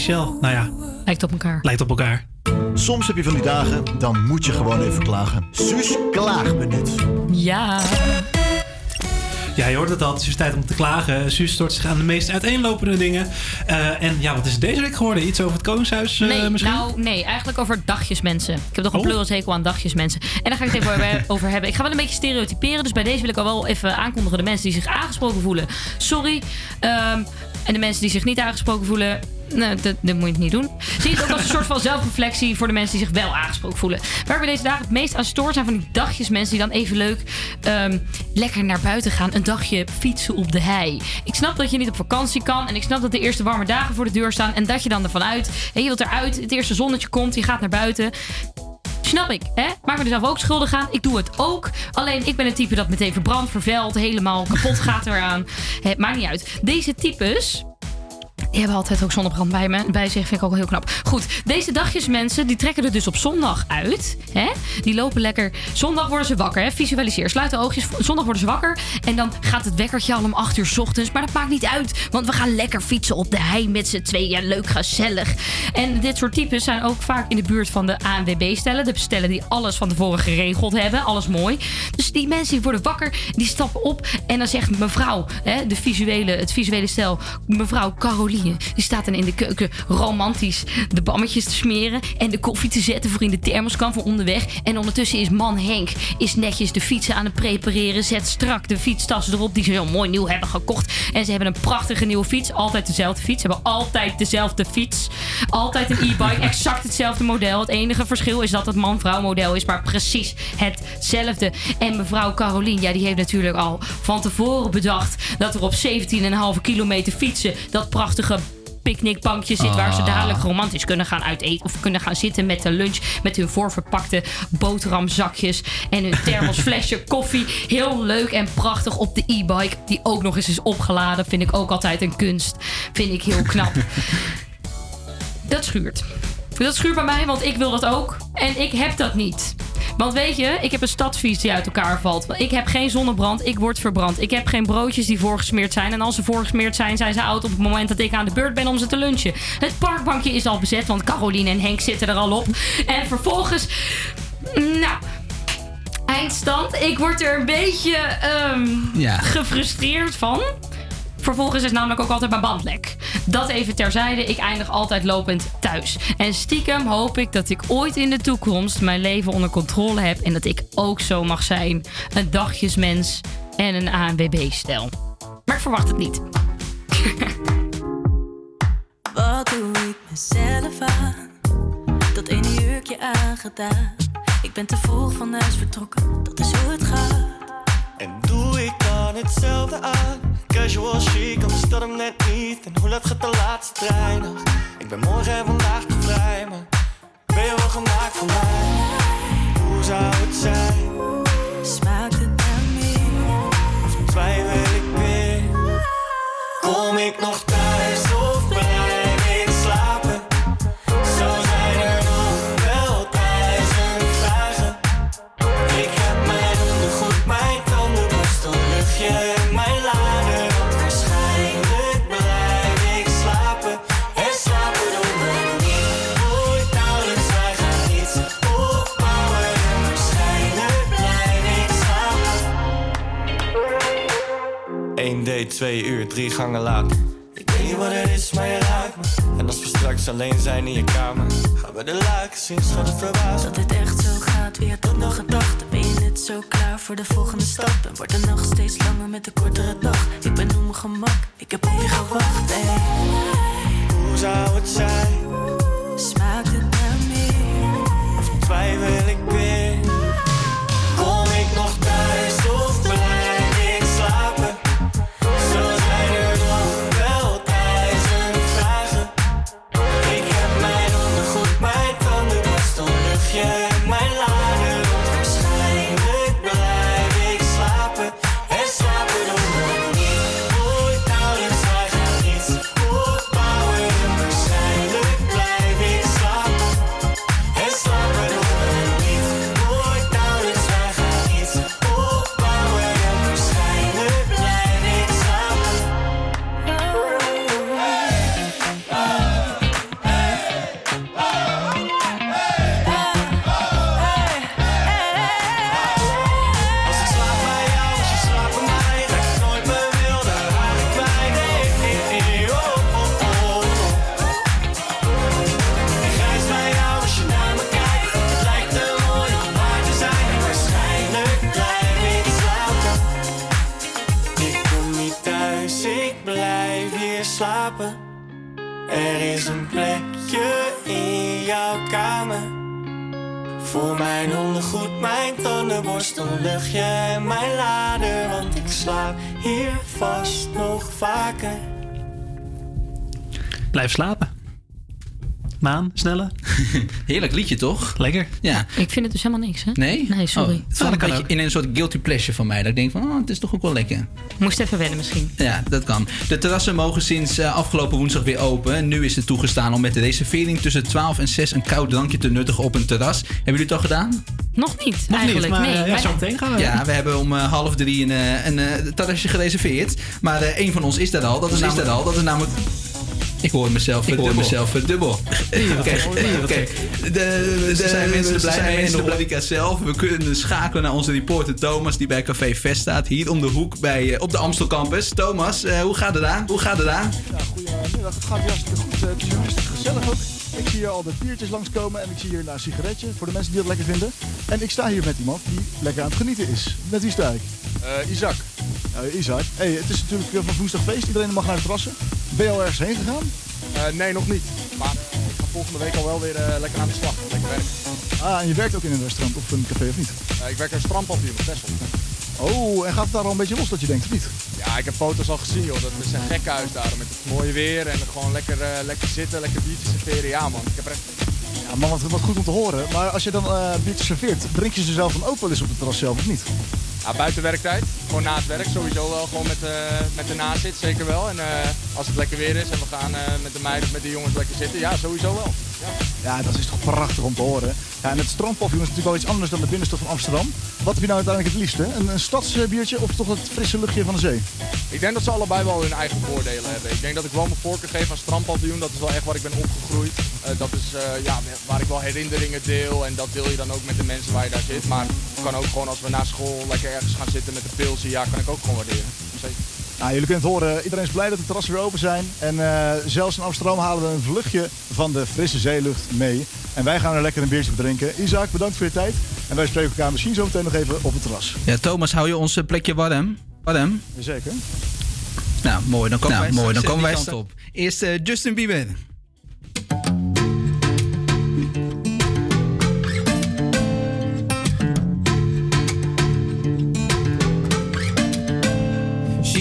Michel. Nou ja. Lijkt op elkaar. Lijkt op elkaar. Soms heb je van die dagen, dan moet je gewoon even klagen. Suus klaagminuut. Ja. Ja, je hoort het al. Het is tijd om te klagen. Suus stort zich aan de meest uiteenlopende dingen. Eh, en ja, wat is het deze week geworden? Iets over het Koningshuis eh, nee, misschien? nou, nee, eigenlijk over dagjesmensen. Ik heb toch een Oh. pleurishekel aan dagjesmensen. En daar ga ik het even over- over hebben. Ik ga wel een beetje stereotyperen. Dus bij deze wil ik al wel even aankondigen. De mensen die zich aangesproken voelen. Sorry. Ehm, en de mensen die zich niet aangesproken voelen. Nou, dat, moet je niet doen. Zie het ook als een soort van zelfreflectie voor de mensen die zich wel aangesproken voelen. Waar we deze dagen het meest aan stoort zijn van die dagjesmensen die dan even leuk ehm, lekker naar buiten gaan. Een dagje fietsen op de hei. Ik snap dat je niet op vakantie kan. En ik snap dat de eerste warme dagen voor de deur staan. En dat je dan ervan uit. Je wilt eruit. Het eerste zonnetje komt. Je gaat naar buiten. Snap ik, hè? Maak me er zelf ook schuldig aan. Ik doe het ook. Alleen ik ben een type dat meteen verbrandt, vervuilt, helemaal kapot gaat eraan. Het maakt niet uit. Deze types. Die hebben altijd ook zonnebrand bij, me, bij zich. Vind ik ook heel knap. Goed, deze dagjes mensen, die trekken er dus op zondag uit. Hè? Die lopen lekker. Zondag worden ze wakker. Hè? Visualiseer. Sluit de oogjes. Zondag worden ze wakker. En dan gaat het wekkertje al om 8 uur ochtends. Maar dat maakt niet uit. Want we gaan lekker fietsen op de hei met z'n tweeën. Leuk, gezellig. En dit soort types zijn ook vaak in de buurt van de ANWB-stellen. De stellen die alles van tevoren geregeld hebben. Alles mooi. Dus die mensen die worden wakker. Die stappen op. En dan zegt mevrouw, hè, de visuele, het visuele stel. Mevrouw Caroline. Die staat dan in de keuken romantisch de bammetjes te smeren. En de koffie te zetten voor in de thermoskan voor onderweg. En ondertussen is man Henk is netjes de fietsen aan het prepareren. Zet strak de fietstassen erop die ze heel mooi nieuw hebben gekocht. En ze hebben een prachtige nieuwe fiets. Altijd dezelfde fiets. Ze hebben altijd dezelfde fiets. Altijd een e-bike. Exact hetzelfde model. Het enige verschil is dat het man-vrouw model is. Maar precies hetzelfde. En mevrouw Carolien, ja, die heeft natuurlijk al van tevoren bedacht dat er op 17,5 kilometer fietsen dat prachtige picknickbankje zit waar ze Ah. dadelijk romantisch kunnen gaan uiteten of kunnen gaan zitten met de lunch met hun voorverpakte boterhamzakjes en hun thermosflesje koffie. Heel leuk en prachtig op de e-bike die ook nog eens is opgeladen. Vind ik ook altijd een kunst. Vind ik heel knap. Dat schuurt. Dat schuurt bij mij, want ik wil dat ook. En ik heb dat niet. Want weet je, ik heb een stadsfiets die uit elkaar valt. Ik heb geen zonnebrand, ik word verbrand. Ik heb geen broodjes die voorgesmeerd zijn. En als ze voorgesmeerd zijn, zijn ze oud op het moment dat ik aan de beurt ben om ze te lunchen. Het parkbankje is al bezet, want Caroline en Henk zitten er al op. En vervolgens... Nou... Eindstand. Ik word er een beetje Ja. gefrustreerd van. Vervolgens is namelijk ook altijd mijn band lek. Dat even terzijde. Ik eindig altijd lopend thuis. En stiekem hoop ik dat ik ooit in de toekomst mijn leven onder controle heb. En dat ik ook zo mag zijn. Een dagjesmens en een ANWB-stel. Maar ik verwacht het niet. Wat doe ik mezelf aan? Dat ene jurkje aangedaan. Ik ben te vroeg van huis vertrokken, dat is hoe het gaat. En doe ik hetzelfde aan? Casual chic, anders dat hem net niet. En hoe laat gaat de laatste trein nog? Ik ben morgen en vandaag te vrij, maar ben je wel gemaakt voor mij? Hoe zou het zijn? Smaakt 1 date, 2 uur, drie gangen later. Ik weet niet wat het is, maar je raakt me. En als we straks alleen zijn in je kamer, gaan we de luiken zien, schat het verbaasd. Dat dit echt zo gaat, weer tot nog gedacht. Ben je net zo klaar voor de volgende stap? En wordt de nacht steeds langer met de kortere dag. Ik ben op mijn gemak, ik heb op je gewacht. Hey. Hoe zou het zijn? Smaakt het naar meer? Of twijfel ik weer? Voor mijn ondergoed, mijn tandenborstel, luchtje en mijn lader. Want ik slaap hier vast nog vaker. Blijf slapen. Maan, sneller. Heerlijk liedje, toch? Lekker. Ja. Ik vind het dus helemaal niks, hè? Nee? Nee, sorry. Oh, het valt een beetje in een soort guilty pleasure van mij. Dat ik denk van, oh, het is toch ook wel lekker. Moest even wennen misschien. Ja, dat kan. De terrassen mogen sinds eh, afgelopen woensdag weer open. Nu is het toegestaan om met de reservering tussen 12 en 6 een koud drankje te nuttigen op een terras. Hebben jullie het al gedaan? Nog niet, Nog eigenlijk. niet, maar, nee, eh, ja, wij- zo meteen gaan we. Ja, we hebben om eh, half drie een, een terrasje gereserveerd. Maar een van ons is daar al. Dat is, namelijk, daar al. Dat is namelijk... Ik hoor mezelf Ik hoor eh, mezelf dubbel. Kijk, kijk. De, de, Ze zijn mensen er blij zijn mee mensen in de horeca zelf. We kunnen schakelen naar onze reporter Thomas, die bij Café Vest staat. Hier om de hoek bij, eh, op de Amstel Campus. Thomas, eh, hoe gaat het aan? Hoe gaat het aan? Ja, goedemiddag. Het gaat hartstikke goed. Eh, Het is hartstikke gezellig ook. Ik zie hier al de biertjes langskomen en ik zie hier een sigaretje voor de mensen die dat lekker vinden. En ik sta hier met iemand die lekker aan het genieten is. Met wie sta ik? Isaac. Isaac. Hey, het is natuurlijk eh, van woensdag feest. Iedereen mag naar de terrassen. Ben je al ergens heen gegaan? nee, nog niet. Maar eh, ik ga volgende week al wel weer eh, lekker aan de slag. Lekker werken. Ah, en je werkt ook in een restaurant of een café of niet? Eh, ik werk in een strandpaviljoen op Texel. Oh, en gaat het daar al een beetje los dat je denkt of niet? Ja, ik heb foto's al gezien joh. Dat is een gek huis daar met het mooie weer en gewoon lekker, eh, lekker zitten, lekker biertjes serveren. Ja man, ik heb echt... Ja, man, wat, wat goed om te horen. Maar als je dan eh biertjes serveert, drink je ze zelf dan ook wel eens op het terras zelf of niet? Ja, buiten werktijd, gewoon na het werk sowieso wel, gewoon met, eh, met de nazit zeker wel. En als het lekker weer is en we gaan met de meiden of met de jongens lekker zitten, ja sowieso wel. Ja. Ja, dat is toch prachtig om te horen. Ja, en het strandpaviljoen is natuurlijk wel iets anders dan de binnenstad van Amsterdam. Wat heb je nou uiteindelijk het liefste? Een, een stadsbiertje of toch het frisse luchtje van de zee? Ik denk dat ze allebei wel hun eigen voordelen hebben. Ik denk dat ik wel mijn voorkeur geef aan strandpaviljoen. Dat is wel echt waar ik ben opgegroeid. Eh, dat is eh, ja, waar ik wel herinneringen deel. En dat deel je dan ook met de mensen waar je daar zit. Maar kan ook gewoon als we na school lekker ergens gaan zitten met de pilsie. Ja, kan ik ook gewoon waarderen. Zeker. Nou, jullie kunnen het horen. Iedereen is blij dat de terrassen weer open zijn. En eh, zelfs in Amsterdam halen we een vluchtje van de frisse zeelucht mee. En wij gaan er lekker een biertje op drinken. Isaac, bedankt voor je tijd. En wij spreken elkaar misschien zo meteen nog even op het terras. Ja, Thomas, hou je ons eh, plekje warm? Warm? Zeker. Nou, mooi. Dan komen Nou, wij, mooi, dan komen wij kant op. Eerst eh, Justin Bieber.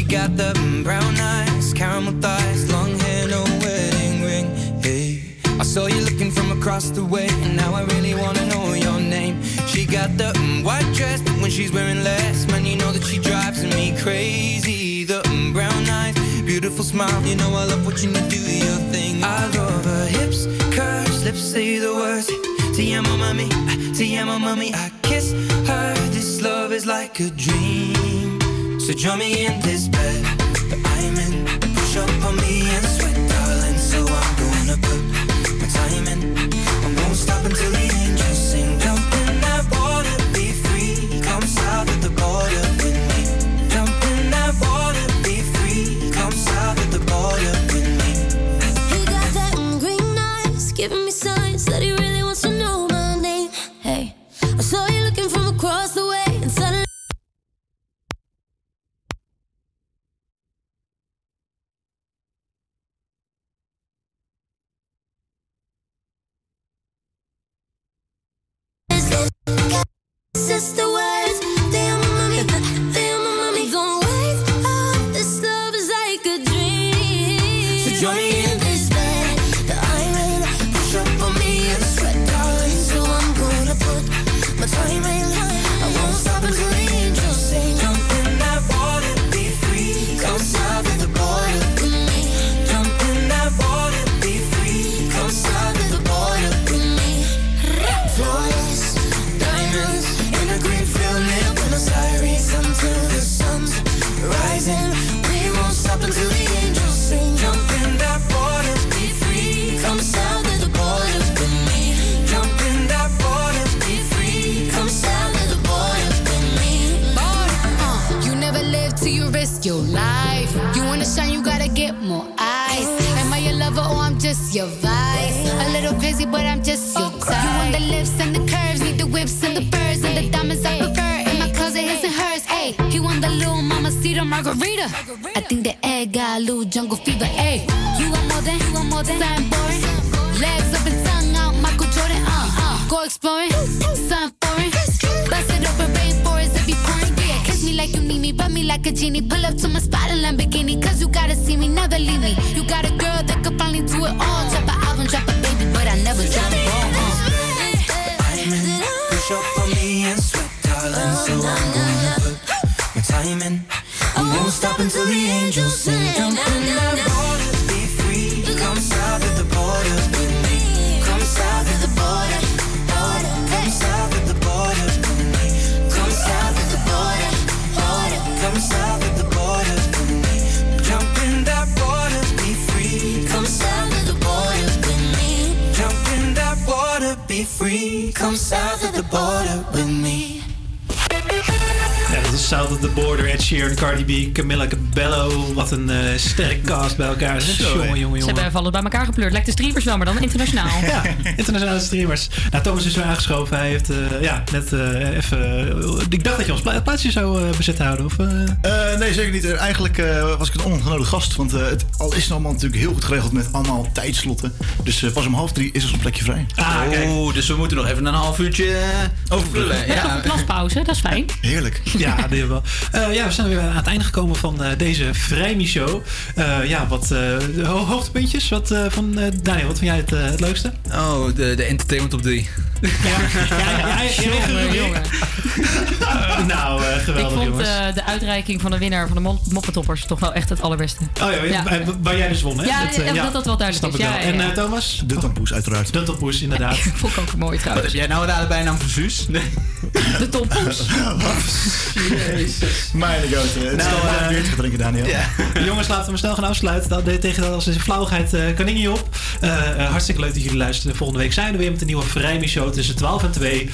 Got the brown eyes, caramel thighs, long hair, no wedding ring. Hey, I saw you looking from across the way, and now I really wanna know your name. She got the white dress, but when she's wearing less, man, you know that she drives me crazy. The brown eyes, beautiful smile, you know I love watching you do your thing. I love her hips, curves, lips say the words. Te amo, mami, te amo, mami. I kiss her. This love is like a dream. So join me in this bed that I'm in. Push up on me and sweat, darling. So I'm gonna put een eh sterk cast bij elkaar. Zo, jongen, jongen, Ze hebben vallen bij elkaar gepleurd. Lijkt de streamers wel, maar dan internationaal. Ja, internationale streamers. Nou, Thomas is weer aangeschoven. Hij heeft eh, ja, net eh, even... eh, ik dacht dat je ons pla- plaatsje zou eh, bezet houden. Of, nee, zeker niet. Eh, Eigenlijk eh, was ik een ongenodigd gast. Want eh, het al is het allemaal natuurlijk heel goed geregeld met allemaal tijdslotten. Dus eh, pas om half drie is er zo'n plekje vrij. oh, dus we moeten nog even een half uurtje eh, overvullen. Nog een plaspauze, dat is fijn. Heerlijk. Ja, dat wel. Eh, ja, we zijn weer aan het einde gekomen van eh, deze Vrijmi-show. Eh, ja, wat eh, ho- hoogtepuntjes wat, eh, van eh, Daniel. Wat vind jij het, eh, het leukste? Oh, de, de entertainment op drie. Jongen, nou, eh, Ik geweldig vond jongens. eh, de uitreiking van de winnaar van de moppetoppers toch wel echt het allerbeste. Oh ja, Ja. eh, waar jij dus won, hè? Ja, ja, dat dat wel duidelijk snap is. ik Ja, En eh, Thomas? De tampoes, uiteraard. De tampoes, inderdaad. Vond ik ook mooi Wat trouwens. heb jij nou daar de bijnaam van Suus? Nee. De tompoes. Mijn god. Het is Nou, eh, een biertje gaan drinken, Daniel. Jongens, laten we maar snel gaan afsluiten. Dat deed tegen als een flauwigheid eh, kan ik niet op. Hartstikke leuk dat jullie luisteren. Volgende week zijn we weer met een nieuwe Vrijmi show tussen 12 en 2.